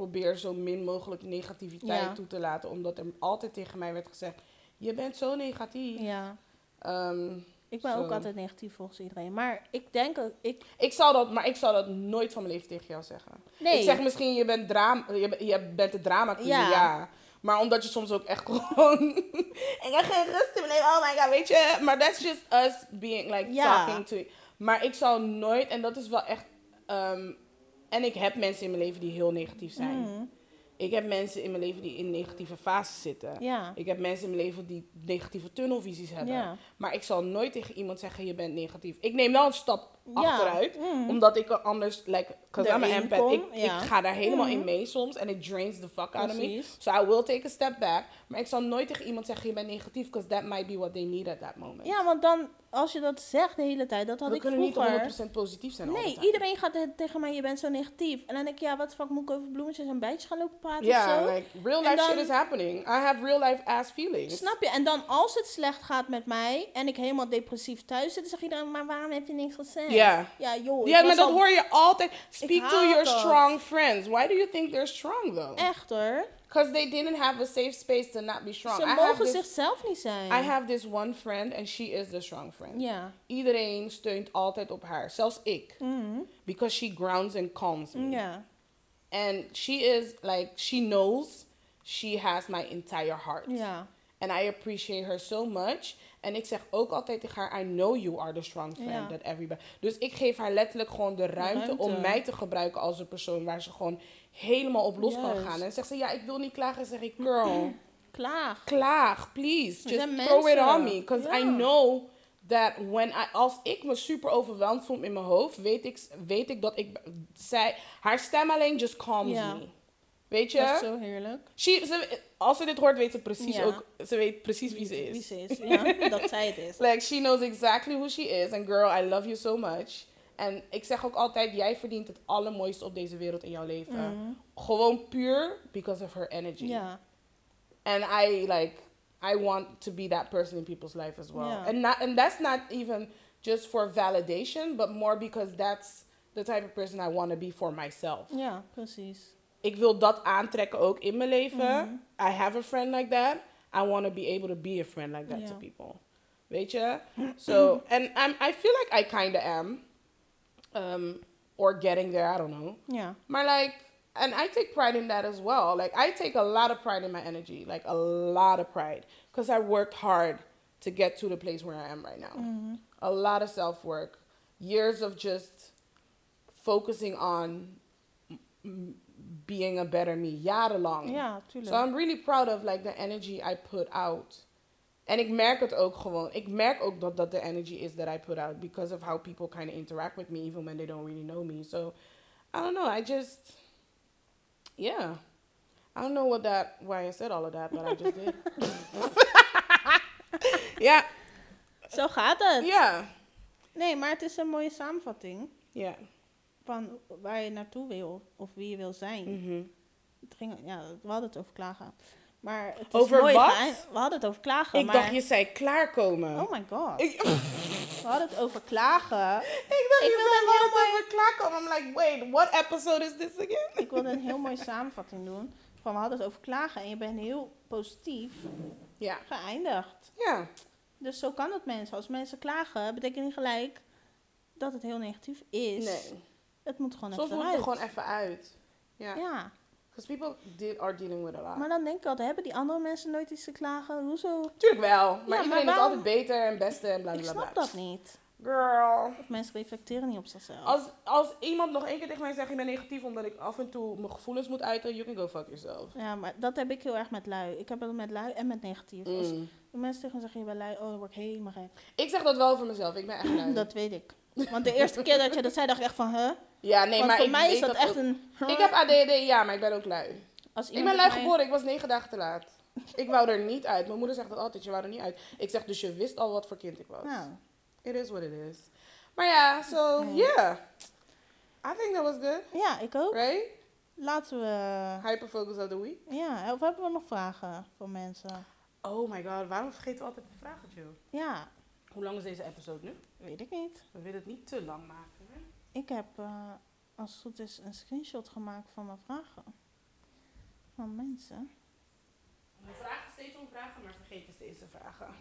probeer zo min mogelijk negativiteit Ja. toe te laten. Omdat er altijd tegen mij werd gezegd, je bent zo negatief. Ja, Ehm, ik ben Zo. ook altijd negatief volgens iedereen. Maar ik denk ook, ik, ik zou dat, maar ik zou dat nooit van mijn leven tegen jou zeggen. nee. Ik zeg misschien, je bent, drama, je, bent- je bent de drama queen, Ja. ja. Maar omdat je soms ook echt gewoon... ik heb geen rust in mijn leven, oh my god, weet je. Maar that's just us being like Ja. talking to... Maar ik zou nooit, en dat is wel echt... ehm, en ik heb mensen in mijn leven die heel negatief zijn. Mhm. Ik heb mensen in mijn leven die in negatieve fases zitten. Ja, Ik heb mensen in mijn leven die negatieve tunnelvisies hebben. ja, Maar ik zal nooit tegen iemand zeggen, je bent negatief. Ik neem wel een stap achteruit. Mm. Omdat ik er anders, like, because I'm an empath, ik, ik ga daar helemaal Mhm. in mee soms. En it drains the fuck out of me. So I will take a step back. Maar ik zal nooit tegen iemand zeggen, je bent negatief. Because that might be what they need at that moment. Ja, want dan, als je dat zegt de hele tijd, dat had We ik kunnen vroeger. niet 100% positief zijn Nee, iedereen gaat te- tegen mij, je bent zo negatief. En dan denk ik, ja, wat fuck moet ik over bloemetjes en bijtjes gaan lopen praten Ja, of zo? like, real life dan- shit is happening. I have real life ass feelings. Snap je? En dan als het slecht gaat met mij en ik helemaal depressief thuis zit, dan zeg iedereen, maar waarom heb je niks gezegd? Ja. Ja, joh. Ja, maar dat al- hoor je altijd. Speak to your dat. strong friends. Why do you think they're strong though? Echt hoor. Because they didn't have a safe space to not be strong. Ze I have mogen this, zichzelf niet zijn. I have this one friend and she is the strong friend. Ja. Iedereen steunt altijd op haar, zelfs ik. Mhm. Because she grounds and calms me. Ja. And she is like, she knows she has my entire heart. Ja. And I appreciate her so much. En ik zeg ook altijd tegen haar, I know you are the strong friend Ja. that everybody... Dus ik geef haar letterlijk gewoon de ruimte, ruimte. om mij te gebruiken als een persoon waar ze gewoon helemaal op los kan gaan. En zegt ze, ja, ik wil niet klagen. zeg ik, girl, Klaag. klaag, please. Just throw it on me. Because I know that when I, als ik me super overweldigd voel in mijn hoofd, weet ik, weet ik dat ik, zij, haar stem alleen just calms me. Weet je? Dat is zo heerlijk. She, ze, als ze dit hoort, weet ze precies Ja. ook, ze weet precies wie ze is. Wie ze is. Ja, dat zij het is. Like, she knows exactly who she is. And girl, I love you so much. En ik zeg ook altijd, jij verdient het allermooiste op deze wereld in jouw leven. Mhm. Gewoon puur because of her energy. Ja. And I, like, I want to be that person in people's life as well. Ja. And, not, and that's not even just for validation, but more because that's the type of person I want to be for myself. Ja, precies. Ik wil dat aantrekken ook in mijn leven. Mhm. I have a friend like that. I want to be able to be a friend like that Ja. to people. Weet je? So, and I'm, I feel like I kind of am. Um, or getting there, I don't know. Yeah. Maar like, and I take pride in that as well. Like, I take a lot of pride in my energy. Like, a lot of pride. Because I worked hard to get to the place where I am right now. Mhm. A lot of self work. Years of just focusing on being a better me. Jarenlang. Ja, tuurlijk. So I'm really proud of like the energy I put out. En ik merk het ook gewoon. Ik merk ook dat dat de energy is that I put out because of how people kind of interact with me even when they don't really know me. So I don't know. I just yeah. I don't know what that why I said all of that, but I just did. Ja, Zo gaat het. ja, Nee, maar het is een mooie samenvatting ja. Van waar je naartoe wil of wie je wil zijn. Mhm. Het ging, ja, we hadden het over klagen. Maar het is Over mooi wat? We hadden het over klagen. Ik maar... dacht je zei klaarkomen. Oh my god. Ik, We hadden het over klagen. ik dacht Ik je zei heel het over klaarkomen. I'm like, wait, what episode is this again? Ik wilde een heel mooie samenvatting doen. Van we hadden het over klagen en je bent heel positief Ja. geëindigd. Ja. Dus zo kan het mensen. Als mensen klagen, betekent niet gelijk dat het heel negatief is. Nee. Het moet gewoon Soms even moet het er uit. gewoon even uit. Ja. Ja, Because people de- are dealing with a lot. maar dan denk ik altijd, hebben die andere mensen nooit iets te klagen? Hoezo? Tuurlijk wel. Maar maar iedereen is waarom- altijd beter en beste en bla Ik bla bla. snap dat niet. Girl. Of mensen reflecteren niet op zichzelf. Als, als iemand nog één keer tegen mij zegt, ik ben negatief omdat ik af en toe mijn gevoelens moet uiten, you can go fuck yourself. Ja, maar dat heb ik heel erg met lui. Ik heb het met lui en met negatief. Als Mm. de mensen tegen me zeggen, je bent lui, oh, dan word ik helemaal gek. Ik zeg dat wel voor mezelf. Ik ben echt lui. Dat weet ik. Want de eerste keer dat je dat zei, dacht ik echt van, huh? ja, nee, Want maar voor ik mij weet is dat, echt ook. een... Ik heb ADD, ja, maar ik ben ook lui. Als Ik ben lui mij- geboren, ik was negen dagen te laat. Ik wou er niet uit. Mijn moeder zegt dat altijd, je wou er niet uit. Ik zeg, dus je wist al wat voor kind ik was. Nou, It is what it is. Maar ja, so, Nee. yeah. I think that was good, ja, ik ook. right? Laten we... Hyperfocus of the week. Ja, of hebben we nog vragen voor mensen? Oh my god, waarom vergeten we altijd te vragen, Joe? Ja, Hoe lang is deze episode nu? weet ik niet. We willen het niet te lang maken. Hè? Ik heb, eh, als het goed is, een screenshot gemaakt van mijn vragen. Van mensen. We vragen steeds om vragen, maar vergeten steeds te vragen.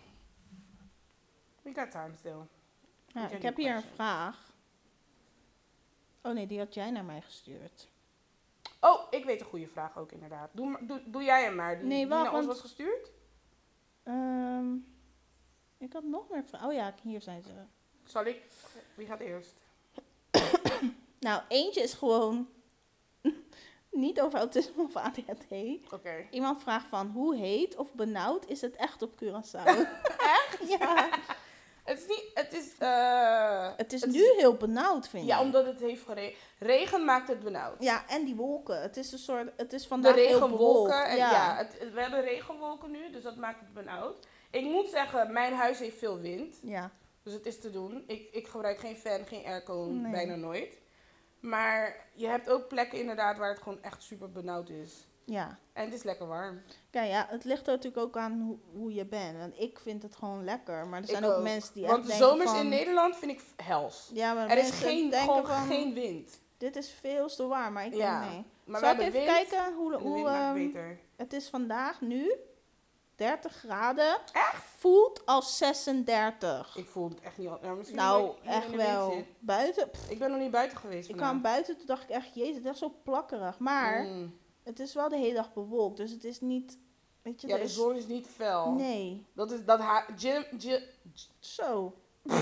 We got time still. Ja, ik heb hier een vraag. Oh nee, die had jij naar mij gestuurd. Oh, ik weet een goede vraag ook inderdaad. Doe, doe, doe jij hem maar. Die, Nee, die naar ons want- was gestuurd? Ehm, ik had nog meer vragen. Oh ja, hier zijn ze. Zal ik? Wie gaat eerst? Nou, eentje is gewoon niet over autisme of ADHD. Oké. Iemand vraagt van hoe heet of benauwd is het echt op Curaçao? echt? Ja. Het is niet, het is... eh, Het is nu heel benauwd, vind Ja, ik. omdat het heeft geregend. Regen maakt het benauwd. Ja, en die wolken. Het is een soort, het is De vandaag heel bewolkt. regenwolken. En ja, ja. het, we hebben regenwolken nu, dus dat maakt het benauwd. Ik moet zeggen, mijn huis heeft veel wind. ja. Dus het is te doen. Ik, ik gebruik geen fan, geen airco, Nee. bijna nooit. Maar je hebt ook plekken inderdaad waar het gewoon echt super benauwd is. ja. En het is lekker warm. Kijk, ja, het ligt er natuurlijk ook aan hoe, hoe je bent. Want ik vind het gewoon lekker. Maar er zijn ook, ook. mensen die Want echt de zomers van... in Nederland vind ik hels. Ja, maar Er is geen, gewoon van... geen wind. Dit is veel te warm. Maar ik Ja, denk nee. Maar Zal ik hebben even wind. kijken hoe, hoe beter. het is vandaag nu? 30 graden. Echt? Voelt als 36. Ik voel het echt niet. Ja, misschien nou, echt wel. Buiten, pff, Ik ben nog niet buiten geweest ik vandaag. kwam buiten, toen dacht ik echt, jezus, het is echt zo plakkerig. Maar Mm. het is wel de hele dag bewolkt, dus het is niet, weet je, Ja, de is- zon is niet fel. Nee, Dat is dat haar. Jim, Jill, zo.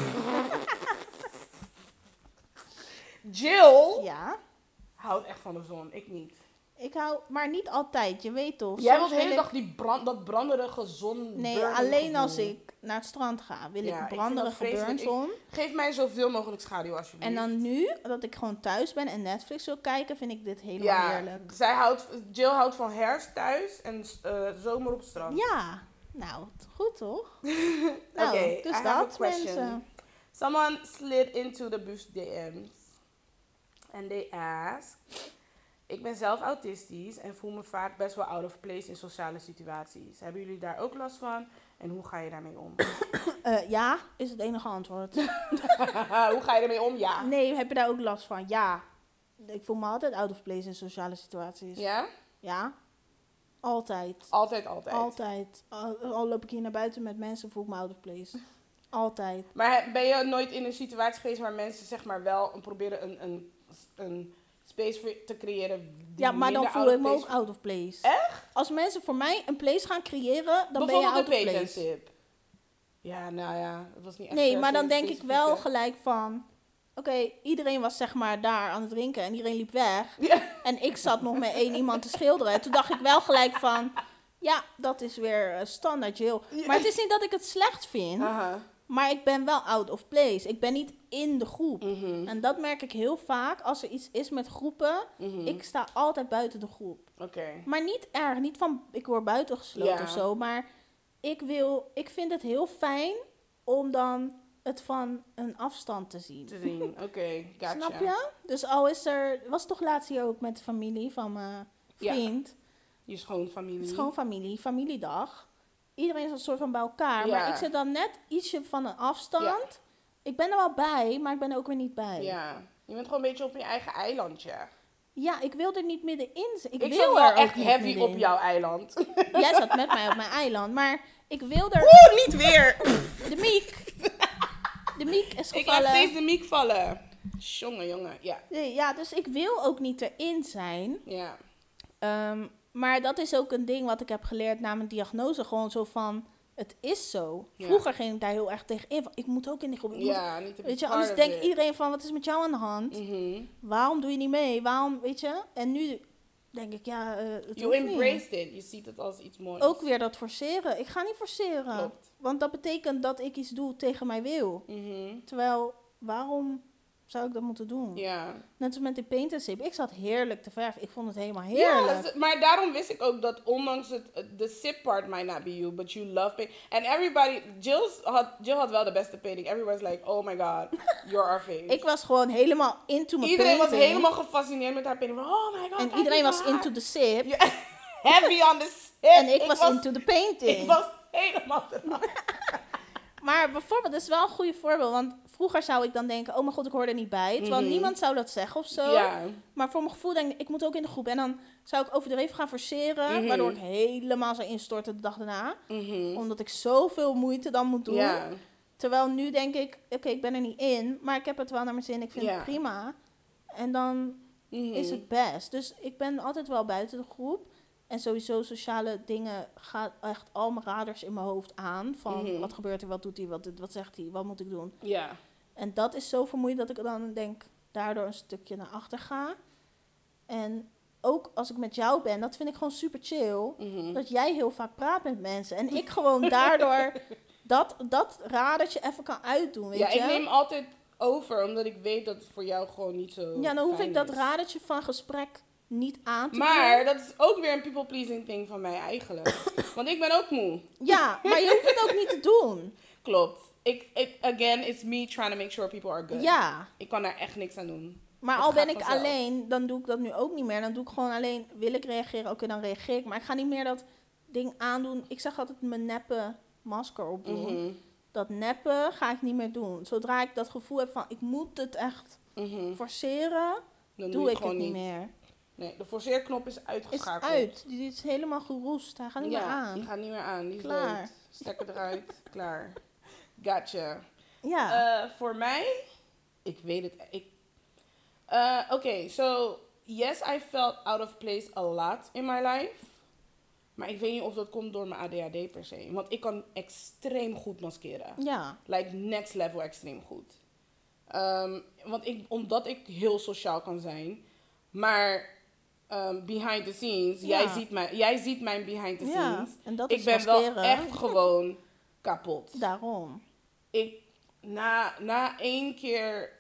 Jill Ja, houdt echt van de zon. Ik niet. Ik hou, maar niet altijd, je weet toch. Jij wilt de hele ik- dag die brand, dat branderige zon. Nee, alleen gevoel. als ik naar het strand ga, wil Ja, ik branderige burnzon. Geef mij zoveel mogelijk schaduw alsjeblieft. En dan nu, dat ik gewoon thuis ben en Netflix wil kijken, vind ik dit helemaal ja, heerlijk. zij houdt, Jill houdt van herfst thuis en eh, zomer op het strand. Ja, nou, goed toch? nou, Oké, dus dat question. mensen. Someone slid into the boost DM's. And they ask... Ik ben zelf autistisch en voel me vaak best wel out of place in sociale situaties. Hebben jullie daar ook last van? En hoe ga je daarmee om? Eh, ja, is het enige antwoord. hoe ga je ermee om? Ja. Nee, heb je daar ook last van? Ja. Ik voel me altijd out of place in sociale situaties. Ja? Ja. Altijd. Altijd, altijd. Altijd. Al, al loop ik hier naar buiten met mensen, voel ik me out of place. Altijd. Maar ben je nooit in een situatie geweest waar mensen zeg maar wel een- proberen een, een, een space voor te creëren die Ja, maar dan voel ik me ook out of place. Echt? Als mensen voor mij een place gaan creëren, dan ben je out of place. Ja, nou ja, het was niet echt Nee, maar dan denk ik wel gelijk van... Oké, iedereen was zeg maar daar aan het drinken en iedereen liep weg. Ja. En ik zat nog met één iemand te schilderen. En toen dacht ik wel gelijk van... Ja, dat is weer eh, standaard Jill. Maar het is niet dat ik het slecht vind. Aha. Maar ik ben wel out of place. Ik ben niet in de groep. Mhm. En dat merk ik heel vaak als er iets is met groepen. Mhm. Ik sta altijd buiten de groep. Oké. Maar niet erg. Niet van ik word buitengesloten Ja. of zo. Maar ik, wil, ik vind het heel fijn om dan het van een afstand te zien. Te zien. Oké, gotcha. Snap je? Dus al is er... Was toch laatst hier ook met de familie van mijn Ja. vriend. Je schoonfamilie. Het is gewoon familie. Familiedag. Iedereen is een soort van bij elkaar. Maar ik zit dan net ietsje van een afstand. Ja. Ik ben er wel bij, maar ik ben er ook weer niet bij. Ja. Je bent gewoon een beetje op je eigen eilandje. Ja, ik wil er niet middenin zitten. Ik, Ik, wil wel er echt heavy middenin. op jouw eiland. Jij zat met mij op mijn eiland, maar ik wil er... Oeh, niet weer! De Miek. De Miek is Ik laat gevallen. steeds de miek vallen. Jongen, jongen. Ja. Nee, ja, dus ik wil ook niet erin zijn. Ja. Ehm, maar dat is ook een ding wat ik heb geleerd na mijn diagnose. Gewoon zo van, het is zo. Ja. Vroeger ging ik daar heel erg tegen in. Van, ik moet ook in die groep. ik moet- Ja, niet te Weet je, anders denkt iedereen van, wat is met jou aan de hand? Mhm. Waarom doe je niet mee? Waarom, weet je? En nu denk ik, ja, eh het You embraced it. Je ziet het als iets moois. Ook weer dat forceren. Ik ga niet forceren. Klopt. Want dat betekent dat ik iets doe tegen mijn wil. Mhm. Terwijl, waarom zou ik dat moeten doen? Ja. Net als met die paint and sip. Ik zat heerlijk te verven. Ik vond het helemaal Ja, heerlijk. z- maar daarom wist ik ook dat ondanks het, de sip part might not be you, but you love paint. And everybody, Jill's had, Jill had wel de beste painting. Everybody's like, oh my god, you're our fave. Ik was gewoon helemaal into mijn iedereen was painting. helemaal gefascineerd met haar painting. Oh my god, En iedereen was into the sip. Ja, heavy on the sip. En ik, was, into the painting. Ik was helemaal eraf. Maar bijvoorbeeld, dat is wel een goede voorbeeld. Want vroeger zou ik dan denken, oh mijn god, ik hoor er niet bij. Terwijl Mhm. niemand zou dat zeggen of zo. Ja. Maar voor mijn gevoel denk ik, ik moet ook in de groep. En dan zou ik overdreven gaan forceren. Mhm. Waardoor ik helemaal zou instorten de dag daarna. Mhm. Omdat ik zoveel moeite dan moet doen. Ja. Terwijl nu denk ik, oké, ik ben er niet in. Maar ik heb het wel naar mijn zin. Ik vind Ja. het prima. En dan Mhm. is het best. Dus ik ben altijd wel buiten de groep. En sowieso sociale dingen gaat echt al mijn radars in mijn hoofd aan. Van Mhm. wat gebeurt er, wat doet hij, wat, wat zegt hij, wat moet ik doen. Ja. En dat is zo vermoeiend dat ik dan denk, daardoor een stukje naar achter ga. En ook als ik met jou ben, dat vind ik gewoon super chill. Mhm. Dat jij heel vaak praat met mensen. En ik gewoon daardoor dat, dat radertje even kan uitdoen, weet ja, je. ik neem altijd over, omdat ik weet dat het voor jou gewoon niet zo ja, dan hoef ik dat radertje van gesprek niet aan te Maar doen. dat is ook weer een people-pleasing thing van mij eigenlijk. Want ik ben ook moe. Ja, maar je hoeft het ook niet te doen. Klopt. Ik, ik, again, it's me trying to make sure people are good. Ja, Ik kan daar echt niks aan doen. maar Het al ben ik vanzelf. alleen, dan doe ik dat nu ook niet meer. Dan doe ik gewoon alleen, wil ik reageren, oké, dan reageer ik. Maar ik ga niet meer dat ding aandoen. Ik zeg altijd mijn neppe masker opdoen. Mhm, Dat neppen ga ik niet meer doen. Zodra ik dat gevoel heb van, ik moet het echt mhm. forceren, Dan doe ik het niet meer. Nee, de forceerknop is Is uitgeschakeld. uit. Die is helemaal geroest. Hij gaat niet ja, meer aan. die gaat niet meer aan. Die is Klaar. dood. Stekker eruit. Klaar. Gotcha. Ja. Eh, voor mij, ik weet het. Ik, eh, Oké, so yes, I felt out of place a lot in my life. Maar ik weet niet of dat komt door mijn ADHD per se. Want ik kan extreem goed maskeren. ja. Like next level extreem goed. Ehm, want ik, omdat ik heel sociaal kan zijn. Maar ehm, behind the scenes, Ja. jij, ziet mijn, jij ziet mijn behind the scenes. en dat ik is ben wel echt gewoon kapot. Daarom. Ik, na, na één keer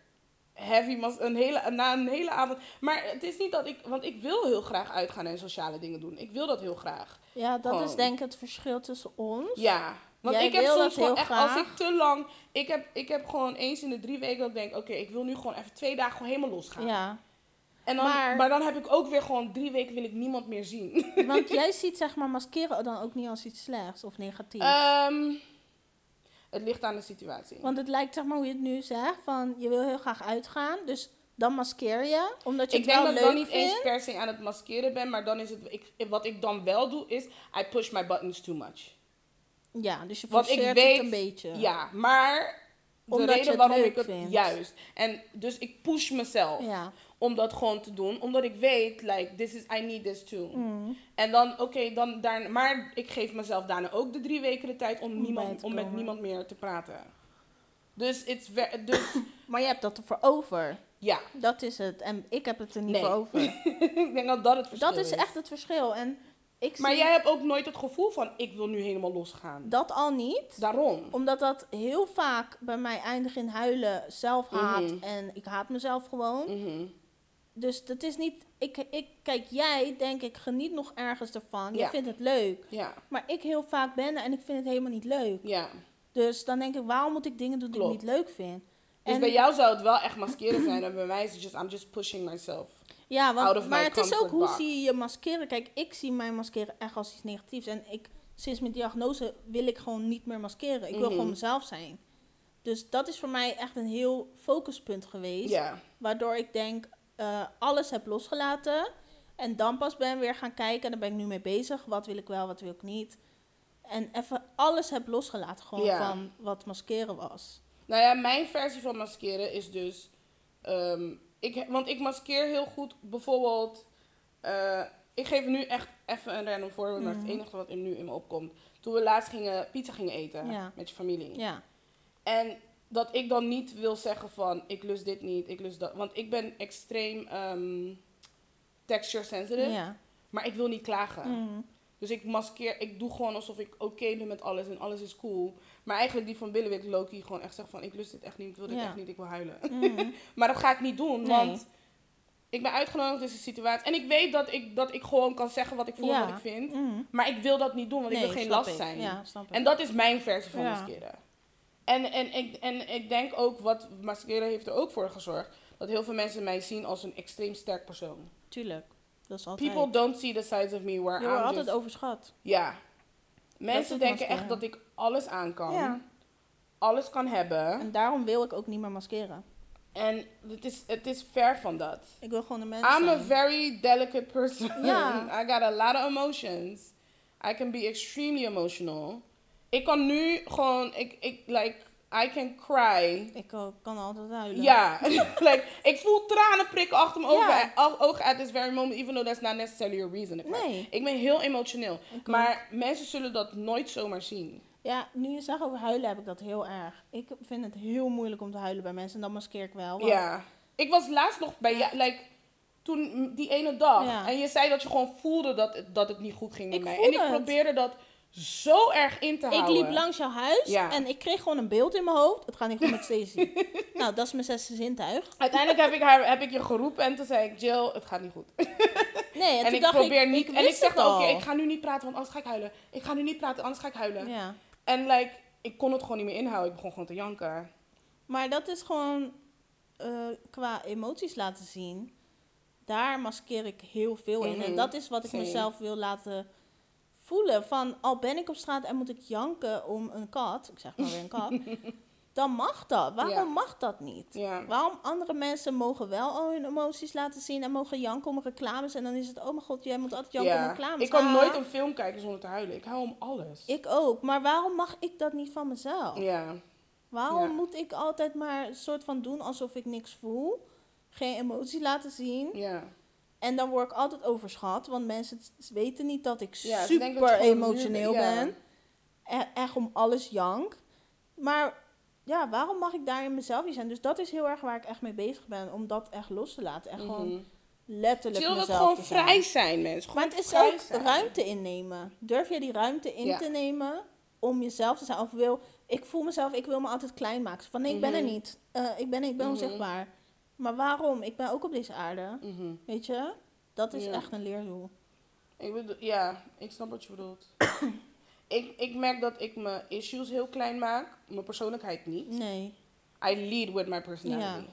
heavy, mas- een hele, na een hele avond. Maar het is niet dat ik, want ik wil heel graag uitgaan en sociale dingen doen. Ik wil dat heel graag. Ja, dat is denk ik het verschil tussen ons. Ja. Want Jij ik heb soms gewoon echt, als graag. ik te lang, ik heb, ik heb gewoon eens in de drie weken dat ik denk, oké, ik wil nu gewoon even twee dagen gewoon helemaal losgaan. Ja, En dan, maar, Maar- dan heb ik ook weer gewoon drie weken wil ik niemand meer zien. want jij ziet zeg maar maskeren dan ook niet als iets slechts of negatiefs. Ehm, het ligt aan de situatie. Want het lijkt zeg maar hoe je het nu zegt, van je wil heel graag uitgaan, dus dan maskeer je, omdat je ik het denk wel dat ik leuk dan niet vindt. eens per se aan het maskeren ben, maar dan is het, ik, wat ik dan wel doe is, I push my buttons too much. Ja, dus je ik forceert weet- het een beetje. Ja, maar de Omdat je reden het waarom leuk ik het, vindt. juist. En dus ik push mezelf Ja. Om dat gewoon te doen, omdat ik weet, like, this is, I need this too. Mm. En dan, oké, dan daarna, maar ik geef mezelf daarna ook de drie weken de tijd om, Om niemand, om met niemand meer te praten. Dus, it's dus Maar je hebt dat ervoor over. ja, Dat is het. En ik heb het er niet Nee. voor over. ik denk dat dat het verschil Dat is echt het verschil. En ik Maar jij hebt ook nooit het gevoel van, ik wil nu helemaal losgaan. dat al niet. Daarom. Omdat dat heel vaak bij mij eindigt in huilen, zelfhaat. Mhm. En ik haat mezelf gewoon. Mhm. Dus dat is niet... Ik, ik, kijk, jij denk ik geniet nog ergens ervan. Je Ja. vindt het leuk. Ja, Maar ik heel vaak ben en ik vind het helemaal niet leuk. ja. Dus dan denk ik, waarom moet ik dingen doen die Klopt. ik niet leuk vind? Dus En- bij jou zou het wel echt maskeren zijn. En bij mij is het just, I'm just pushing myself. Ja, want, maar het is ook hoe box. zie je je maskeren. Kijk, ik zie mijn maskeren echt als iets negatiefs. En ik, sinds mijn diagnose wil ik gewoon niet meer maskeren. Ik wil Mhm. gewoon mezelf zijn. Dus dat is voor mij echt een heel focuspunt geweest. Waardoor ik denk, eh, alles heb losgelaten. En dan pas ben weer gaan kijken. En daar ben ik nu mee bezig. Wat wil ik wel, wat wil ik niet. En even alles heb losgelaten. Gewoon Ja. van wat maskeren was. Nou ja, mijn versie van maskeren is dus... ehm, ik, want ik maskeer heel goed bijvoorbeeld... eh, ik geef nu echt even een random voorbeeld, maar het het enige wat er nu in me opkomt. Toen we laatst gingen, pizza gingen eten Ja. met je familie. Ja, En dat ik dan niet wil zeggen van, ik lust dit niet, ik lust dat. Want ik ben extreem ehm, texture sensitive, ja. maar ik wil niet klagen. Mm. Dus ik maskeer, ik doe gewoon alsof ik oké ben met alles en alles is cool. Maar eigenlijk die van Billy wil ik Loki gewoon echt zeggen van, ik lust dit echt niet, ik wil dit Ja. echt niet, ik wil huilen. Mm. maar dat ga ik niet doen, Nee. want ik ben uitgenodigd in een situatie. En ik weet dat ik, dat ik gewoon kan zeggen wat ik voel en Ja. wat ik vind. Mm. Maar ik wil dat niet doen, want ik wil geen last ik. zijn. En dat is mijn versie van maskeren. En, en, ik, en ik denk ook, wat maskeren heeft er ook voor gezorgd, dat heel veel mensen mij zien als een extreem sterk persoon. Tuurlijk. Dat is altijd. People don't see the sides of me where je wordt altijd just... overschat. Ja. Mensen denken echt dat ik alles aan kan. Ja. Alles kan hebben. En daarom wil ik ook niet meer maskeren. En het is, het is ver van dat. Ik wil gewoon een mens I'm a very delicate person. Ja. I got a lot of emotions. I can be extremely emotional. Ik kan nu gewoon, ik, ik, like, I can cry. Ik kan altijd huilen. Ja, like, ik voel tranen prikken achter mijn ogen, Ja. ogen at this very moment, even though that's not necessarily a reason. Nee. Ik ben heel emotioneel. Ik ook. Maar mensen zullen dat nooit zomaar zien. Ja, nu je zegt over huilen heb ik dat heel erg. Ik vind het heel moeilijk om te huilen bij mensen. En dan maskeer ik wel. Ja. Ik was laatst nog bij jou, like, toen die ene dag. Ja. En je zei dat je gewoon voelde dat het, dat het niet goed ging met Ik mij. En ik het. probeerde dat zo erg in te Ik houden. liep langs jouw huis Ja. en ik kreeg gewoon een beeld in mijn hoofd. Het gaat niet goed met Stacey. nou, dat is mijn zesde zintuig. Uiteindelijk heb ik, haar, heb ik je geroepen en toen zei ik, Jill, het gaat niet goed. Nee, en, ik dacht probeer ik, niet. ik en ik zeg al. ik ga nu niet praten, want anders ga ik huilen. Ik ga nu niet praten, anders ga ik huilen. Ja. En like, ik kon het gewoon niet meer inhouden. Ik begon gewoon te janken. Maar dat is gewoon eh, qua emoties laten zien. Daar maskeer ik heel veel in. En Mhm. dat is wat ik Same. mezelf wil laten voelen. Van al ben ik op straat en moet ik janken om een kat. Ik zeg maar weer een kat. dan mag dat. Waarom Ja. mag dat niet? Ja. Waarom andere mensen mogen wel al hun emoties laten zien en mogen janken om reclames. En dan is het, oh mijn god, jij moet altijd janken om ja. reclames. Ik kan Ah, nooit een film kijken zonder te huilen. Ik hou om alles. Ik ook. Maar waarom mag ik dat niet van mezelf? Ja. Waarom moet ik altijd maar een soort van doen alsof ik niks voel? Geen emotie laten zien. Ja. En dan word ik altijd overschat. Want mensen weten niet dat ik Ja, dat super emotioneel ben. E- echt om alles jank. Maar ja, waarom mag ik daar in mezelf niet zijn? Dus dat is heel erg waar ik echt mee bezig ben. Om dat echt los te laten. Echt gewoon Mhm. letterlijk mezelf gewoon te zijn. vrij zijn, mensen. Maar Gewoon het is ook zijn. ruimte innemen. Durf jij die ruimte in Ja. te nemen om jezelf te zijn? Of wil, ik voel mezelf, ik wil me altijd klein maken. Van nee, ik ben er Mhm. niet. Eh, ik ben, ik ben Mhm. onzichtbaar. Maar waarom? Ik ben ook op deze aarde. Mhm. Weet je? Dat is Ja. echt een leerdoel. Ik bedoel, ja, ik snap wat je bedoelt. ik, ik merk dat ik mijn issues heel klein maak. Mijn persoonlijkheid niet. Nee. I lead with my personality.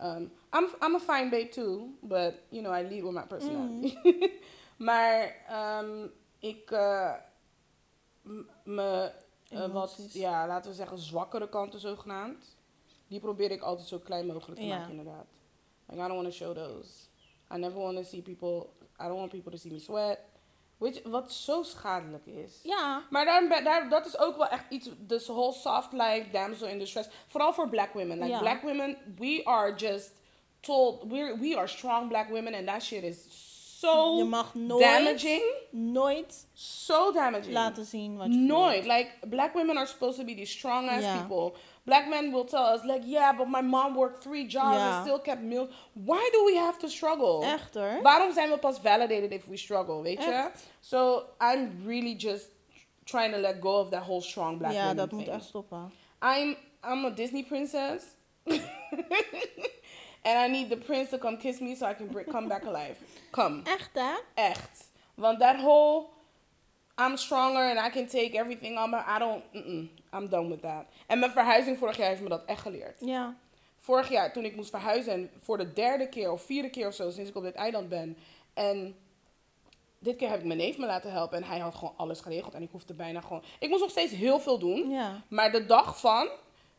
Um, I'm, I'm a fine babe too, but you know, I lead with my personality. maar um, ik, eh, me, eh, wat, ja, laten we zeggen, zwakkere kanten zogenaamd, die probeer ik altijd zo klein mogelijk te maken, inderdaad. Like, I don't want to show those. I never want to see people, I don't want people to see me sweat. Which, wat zo schadelijk is. Ja. Maar daar, daar, dat is ook wel echt iets, this whole soft life, damsel in distress. Vooral voor black women. Like Ja. black women, we are just told, we're, we are strong black women and that shit is so Je mag nooit, damaging. nooit So damaging. laten zien wat je voelt. Nooit. Like, black women are supposed to be these strong ass Ja. people. Black men will tell us, like, yeah, but my mom worked three jobs Ja. and still kept milk. Why do we have to struggle? Echt hoor. Waarom zijn we pas validated if we struggle, weet je? So, I'm really just trying to let go of that whole strong black woman dat moet thing. echt stoppen. I'm, I'm a Disney princess. And I need the prince to come kiss me so I can br- come back alive. Come. Echt hè? Echt. Want that whole I'm stronger and I can take everything on my... I don't... I'm done with that. En mijn verhuizing vorig jaar heeft me dat echt geleerd. Ja. Vorig jaar, toen ik moest verhuizen, en voor de derde keer of vierde keer of zo sinds ik op dit eiland ben. En dit keer heb ik mijn neef me laten helpen en hij had gewoon alles geregeld. En ik hoefde bijna gewoon. Ik moest nog steeds heel veel doen. Ja. Maar de dag van,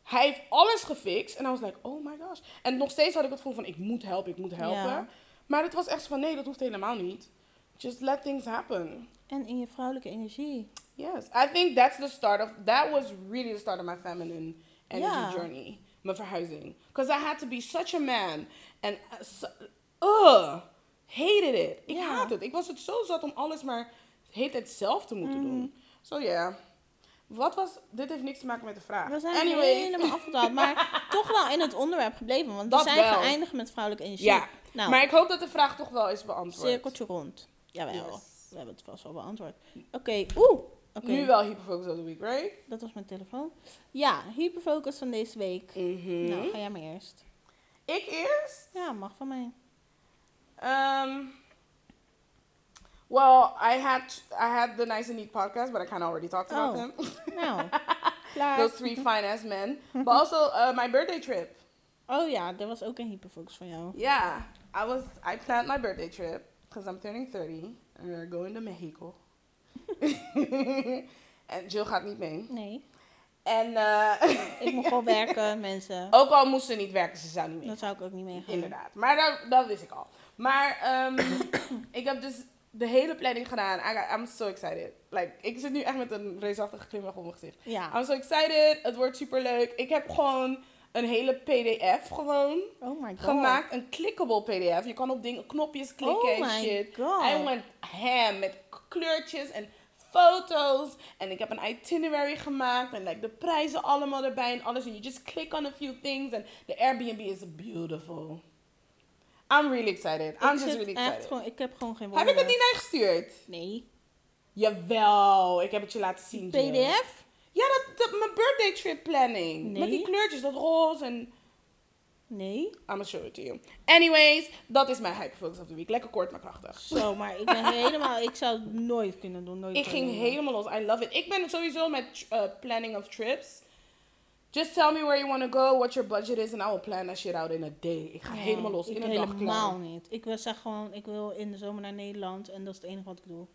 hij heeft alles gefixt. En I was like, oh my gosh. En nog steeds had ik het gevoel van, ik moet helpen, ik moet helpen. Ja. Maar het was echt van, nee, dat hoeft helemaal niet. Just let things happen. En in je vrouwelijke energie. Yes, I think that's the start of that was really the start of my feminine energy Ja. journey, mijn verhuizing. Because I had to be such a man and uh, so, hated it. Ik Ja. haat het. Ik was het zo zat om alles maar hele tijd zelf te moeten Mhm. doen. So yeah. Wat was, dit heeft niks te maken met de vraag. We zijn Anyway. helemaal afgedwaald, maar toch wel in het onderwerp gebleven. Want Dat we zijn wel. geëindigd met vrouwelijke energie. Ja, Nou, maar ik hoop dat de vraag toch wel is beantwoord. cirkeltje rond. Jawel, Yes. We hebben het vast wel beantwoord. Oké, oeh. Nu wel hyperfocus of the week, right? dat was mijn telefoon. Ja, hyperfocus van deze week. Mhm. Nou, ga jij maar eerst. Ik eerst? Ja, mag van mij. Um. Well, I had I had the Nice and Neat podcast, but I kind of already talked about Oh. them. Nou, klaar. Those three fine ass men. But also uh, my birthday trip. Oh ja, er was ook een hyperfocus van jou. Yeah, I was I planned my birthday trip because I'm turning 30 and we're going to Mexico. en Jill gaat niet mee. Nee, En uh, ik moet gewoon werken, mensen. ook al moest ze niet werken, ze zou niet mee. Dat zou ik ook niet meegaan. Inderdaad. Maar dat, dat wist ik al. Maar ehm, ik heb dus de hele planning gedaan. I I'm so excited. Like, ik zit nu echt met een reusachtige glimlach op mijn gezicht. Ja. I'm so excited. Het wordt super leuk. Ik heb gewoon een hele pdf gewoon Oh my god. gemaakt. Een clickable pdf. Je kan op dingen, knopjes klikken Oh en my shit. god. I went ham met kleurtjes en foto's. En ik heb een itinerary gemaakt. En like, de prijzen allemaal erbij en alles. En you just click on a few things. En de Airbnb is beautiful. I'm really excited. I'm Ik just really echt excited. gewoon, ik heb gewoon geen Heb woorden. ik het niet naar je gestuurd? Nee. Jawel, ik heb het je laten zien. PDF? Ja, dat, dat, mijn birthday trip planning. Met die kleurtjes, dat roze en... Nee. I'm gonna show it to you. Anyways, dat is mijn hyperfocus of the week. Lekker kort, maar krachtig. Zo, maar ik ben helemaal... Ik zou het nooit kunnen doen. Nooit Ik ging doen. helemaal los. I love it. Ik ben sowieso met uh, planning of trips. Just tell me where you want to go, what your budget is, and I will plan that shit out in a day. Ik ga helemaal los. Ik In een dag helemaal klaar. niet. Ik wil zeg gewoon, ik wil in de zomer naar Nederland en dat is het enige wat ik doe.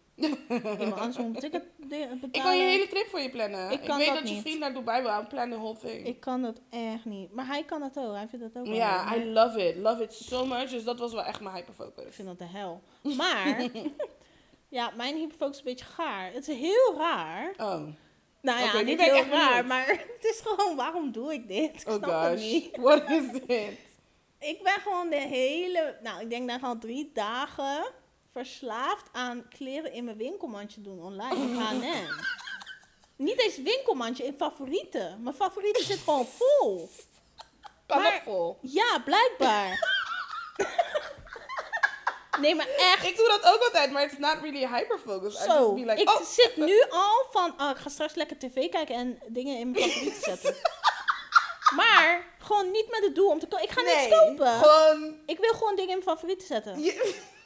Iemand anders moet een ticket de- betalen. Ik kan je hele trip voor je plannen. Ik Ik, weet dat dat, je vriend naar Dubai wil. I'm plan the whole thing. Ik kan dat echt niet. Maar hij kan dat ook. Hij vindt dat ook wel Ja. I love it. Love it so much. Dus dat was wel echt mijn Ik hyperfocus. vind dat de hel. Maar, ja, mijn hyperfocus is een beetje gaar. Het is heel raar. Oh. Nou ja, niet ben ik heel echt raar, benieuwd. maar het is gewoon, waarom doe ik dit? Ik Oh snap het gosh. niet. What is it? Ik ben gewoon de hele, nou, ik denk daar al drie dagen verslaafd aan kleren in mijn winkelmandje doen online op H&M. Niet eens winkelmandje, in favorieten. Mijn favorieten zit gewoon vol. Kan Maar- vol. Ja, blijkbaar. nee, maar echt. Ik doe dat ook altijd, maar it's not really hyperfocus. I just be like, ik oh, zit nu al van, oh, ik ga straks lekker tv kijken en dingen in mijn favorieten zetten. maar gewoon niet met het doel om te kopen. Ik ga nee, niks kopen. Gewoon... Ik wil gewoon dingen in mijn favorieten zetten. je-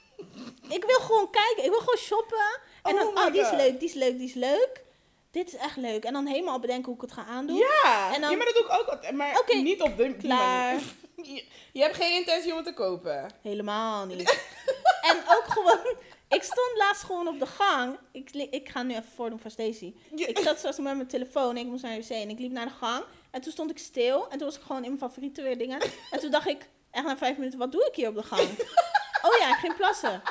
Ik wil gewoon kijken. Ik wil gewoon shoppen. En Oh dan, oh, die is leuk, die is leuk, die is leuk. Dit is echt leuk. En dan helemaal bedenken hoe ik het ga aandoen. Ja, En dan- ja, maar dat doe ik ook altijd. Maar niet op de klaar. manier. Je, je hebt geen intentie om het te kopen. Helemaal niet. en ook gewoon... Ik stond laatst gewoon op de gang. Ik, ik ga nu even voordoen van Stacy. Ja. Ik zat zoals met mijn telefoon en ik moest naar de wc. En ik liep naar de gang. En toen stond ik stil. En toen was ik gewoon in mijn favorieten weer dingen. En toen dacht ik, echt na vijf minuten, wat doe ik hier op de gang? Oh ja, ik ging plassen.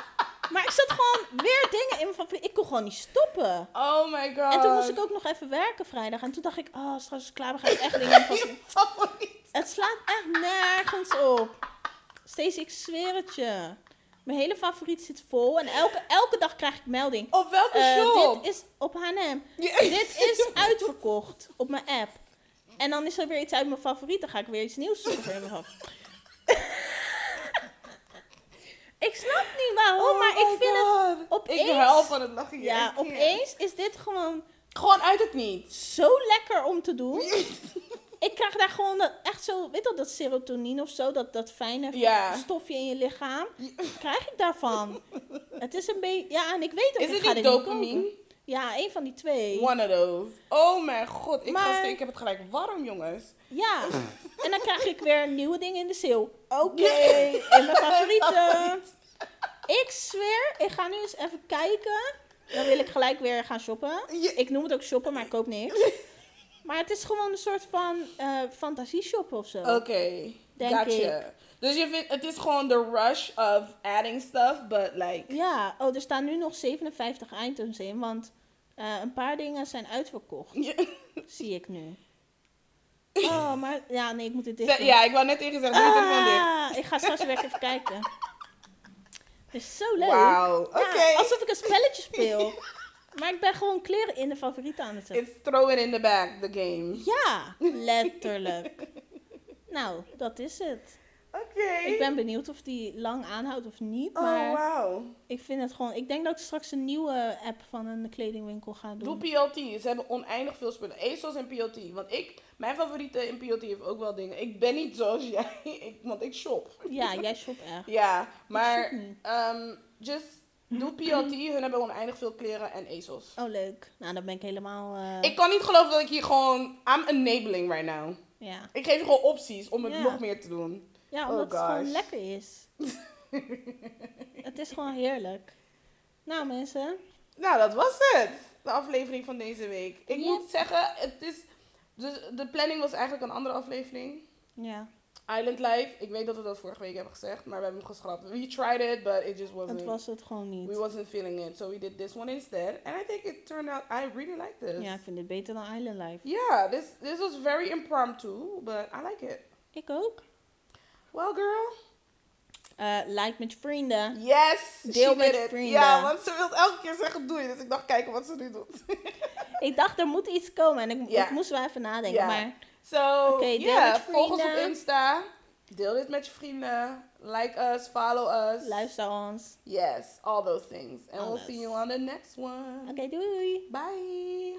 Maar ik zat gewoon weer dingen in favorieten. Ik kon gewoon niet stoppen. Oh my god. En toen moest ik ook nog even werken vrijdag. En toen dacht ik, oh, straks is het klaar, we gaan echt dingen in. Je favoriet. Het slaat echt nergens op. Stacey, ik zweer het je. Mijn hele favoriet zit vol. En elke, elke dag krijg ik melding. Op welke Eh, shop? dit is op H&M. Dit is uitverkocht op mijn app. En dan is er weer iets uit mijn favoriet. Dan ga ik weer iets nieuws zoeken. Ik snap niet waarom, Oh maar ik vind het... Opeens- Ik huil van het lachen hier. Ja, can't. opeens is dit gewoon Gewoon uit het niets. zo lekker om te doen. Ik krijg daar gewoon dat, echt zo, weet je dat serotonine of zo, dat, dat fijne Ja. stofje in je lichaam. Krijg ik daarvan. Het is een beetje, ja, en ik weet ook, Is ik het ga niet dopamine? Ja, een van die twee. One of those. Oh mijn god. Ik, Maar- ga, ik heb het gelijk warm, jongens. Ja, en dan krijg ik weer nieuwe dingen in de sale. Oké, in mijn favorieten. Ik zweer, ik ga nu eens even kijken. Dan wil ik gelijk weer gaan shoppen. Ik noem het ook shoppen, maar ik koop niks. Maar het is gewoon een soort van eh fantasie shoppen of zo. Oké. Denk Gotcha. Dus je vindt, het is gewoon de rush of adding stuff, but like... Ja, oh, er staan nu nog 57 items in, want eh, een paar dingen zijn uitverkocht, zie ik nu. Oh, maar ja, nee, ik moet dicht doen. Ja, ik wou net tegen zeggen. Ah, ik ga straks weer even kijken. Het is zo leuk. Wauw, Ja, oké. alsof ik een spelletje speel. Maar ik ben gewoon kleren in de favorieten aan het zetten. It's throw it in the back, the game. Ja, letterlijk. Nou, dat is het. Oké. Ik ben benieuwd of die lang aanhoudt of niet. Oh, Maar wauw. ik vind het gewoon... Ik denk dat ik straks een nieuwe app van een kledingwinkel ga Doe doen. PLT. Ze hebben oneindig veel spullen. ASOS en PLT. Want ik, mijn favoriete in PLT heeft ook wel dingen. Ik ben niet zoals jij, ik, want ik shop. Ja, jij shopt echt. Ja, shop maar um, just doe PLT. Hun hebben oneindig veel kleren en ASOS. Oh, leuk. Nou, dan ben ik helemaal... eh, Ik kan niet geloven dat ik hier gewoon... I'm enabling right now. Ja, Ik geef je gewoon opties om het Ja. nog meer te doen. Ja Oh, omdat het gewoon lekker is. het is gewoon heerlijk. Nou, mensen. Nou, dat was het. De aflevering van deze week. Ik Ja. moet zeggen, het is... Dus de planning was eigenlijk een andere aflevering. Ja, Island Life. Ik weet dat we dat vorige week hebben gezegd, maar we hebben hem geschrapt. We tried it, but it just wasn't... het was het gewoon niet. We wasn't feeling it, so we did this one instead. And I think it turned out... I really like this. Ja, ik vind dit beter dan Island Life. Yeah, this, this was very impromptu, but I like it. Ik ook. Well, girl. Eh like met je vrienden. Yes, Deel she met did it. vrienden. Ja, want ze wil elke keer zeggen doei. Dus ik dacht, kijken wat ze nu doet. Ik dacht, er moet iets komen. En ik, moest wel even nadenken. Ja. Maar So, Oké, deel yeah, met volg ons op vrienden. Insta. Deel dit met je vrienden. Like us, follow us. Luister ons. Yes, all those things. And we'll see you on the next one. Oké, doei. Bye.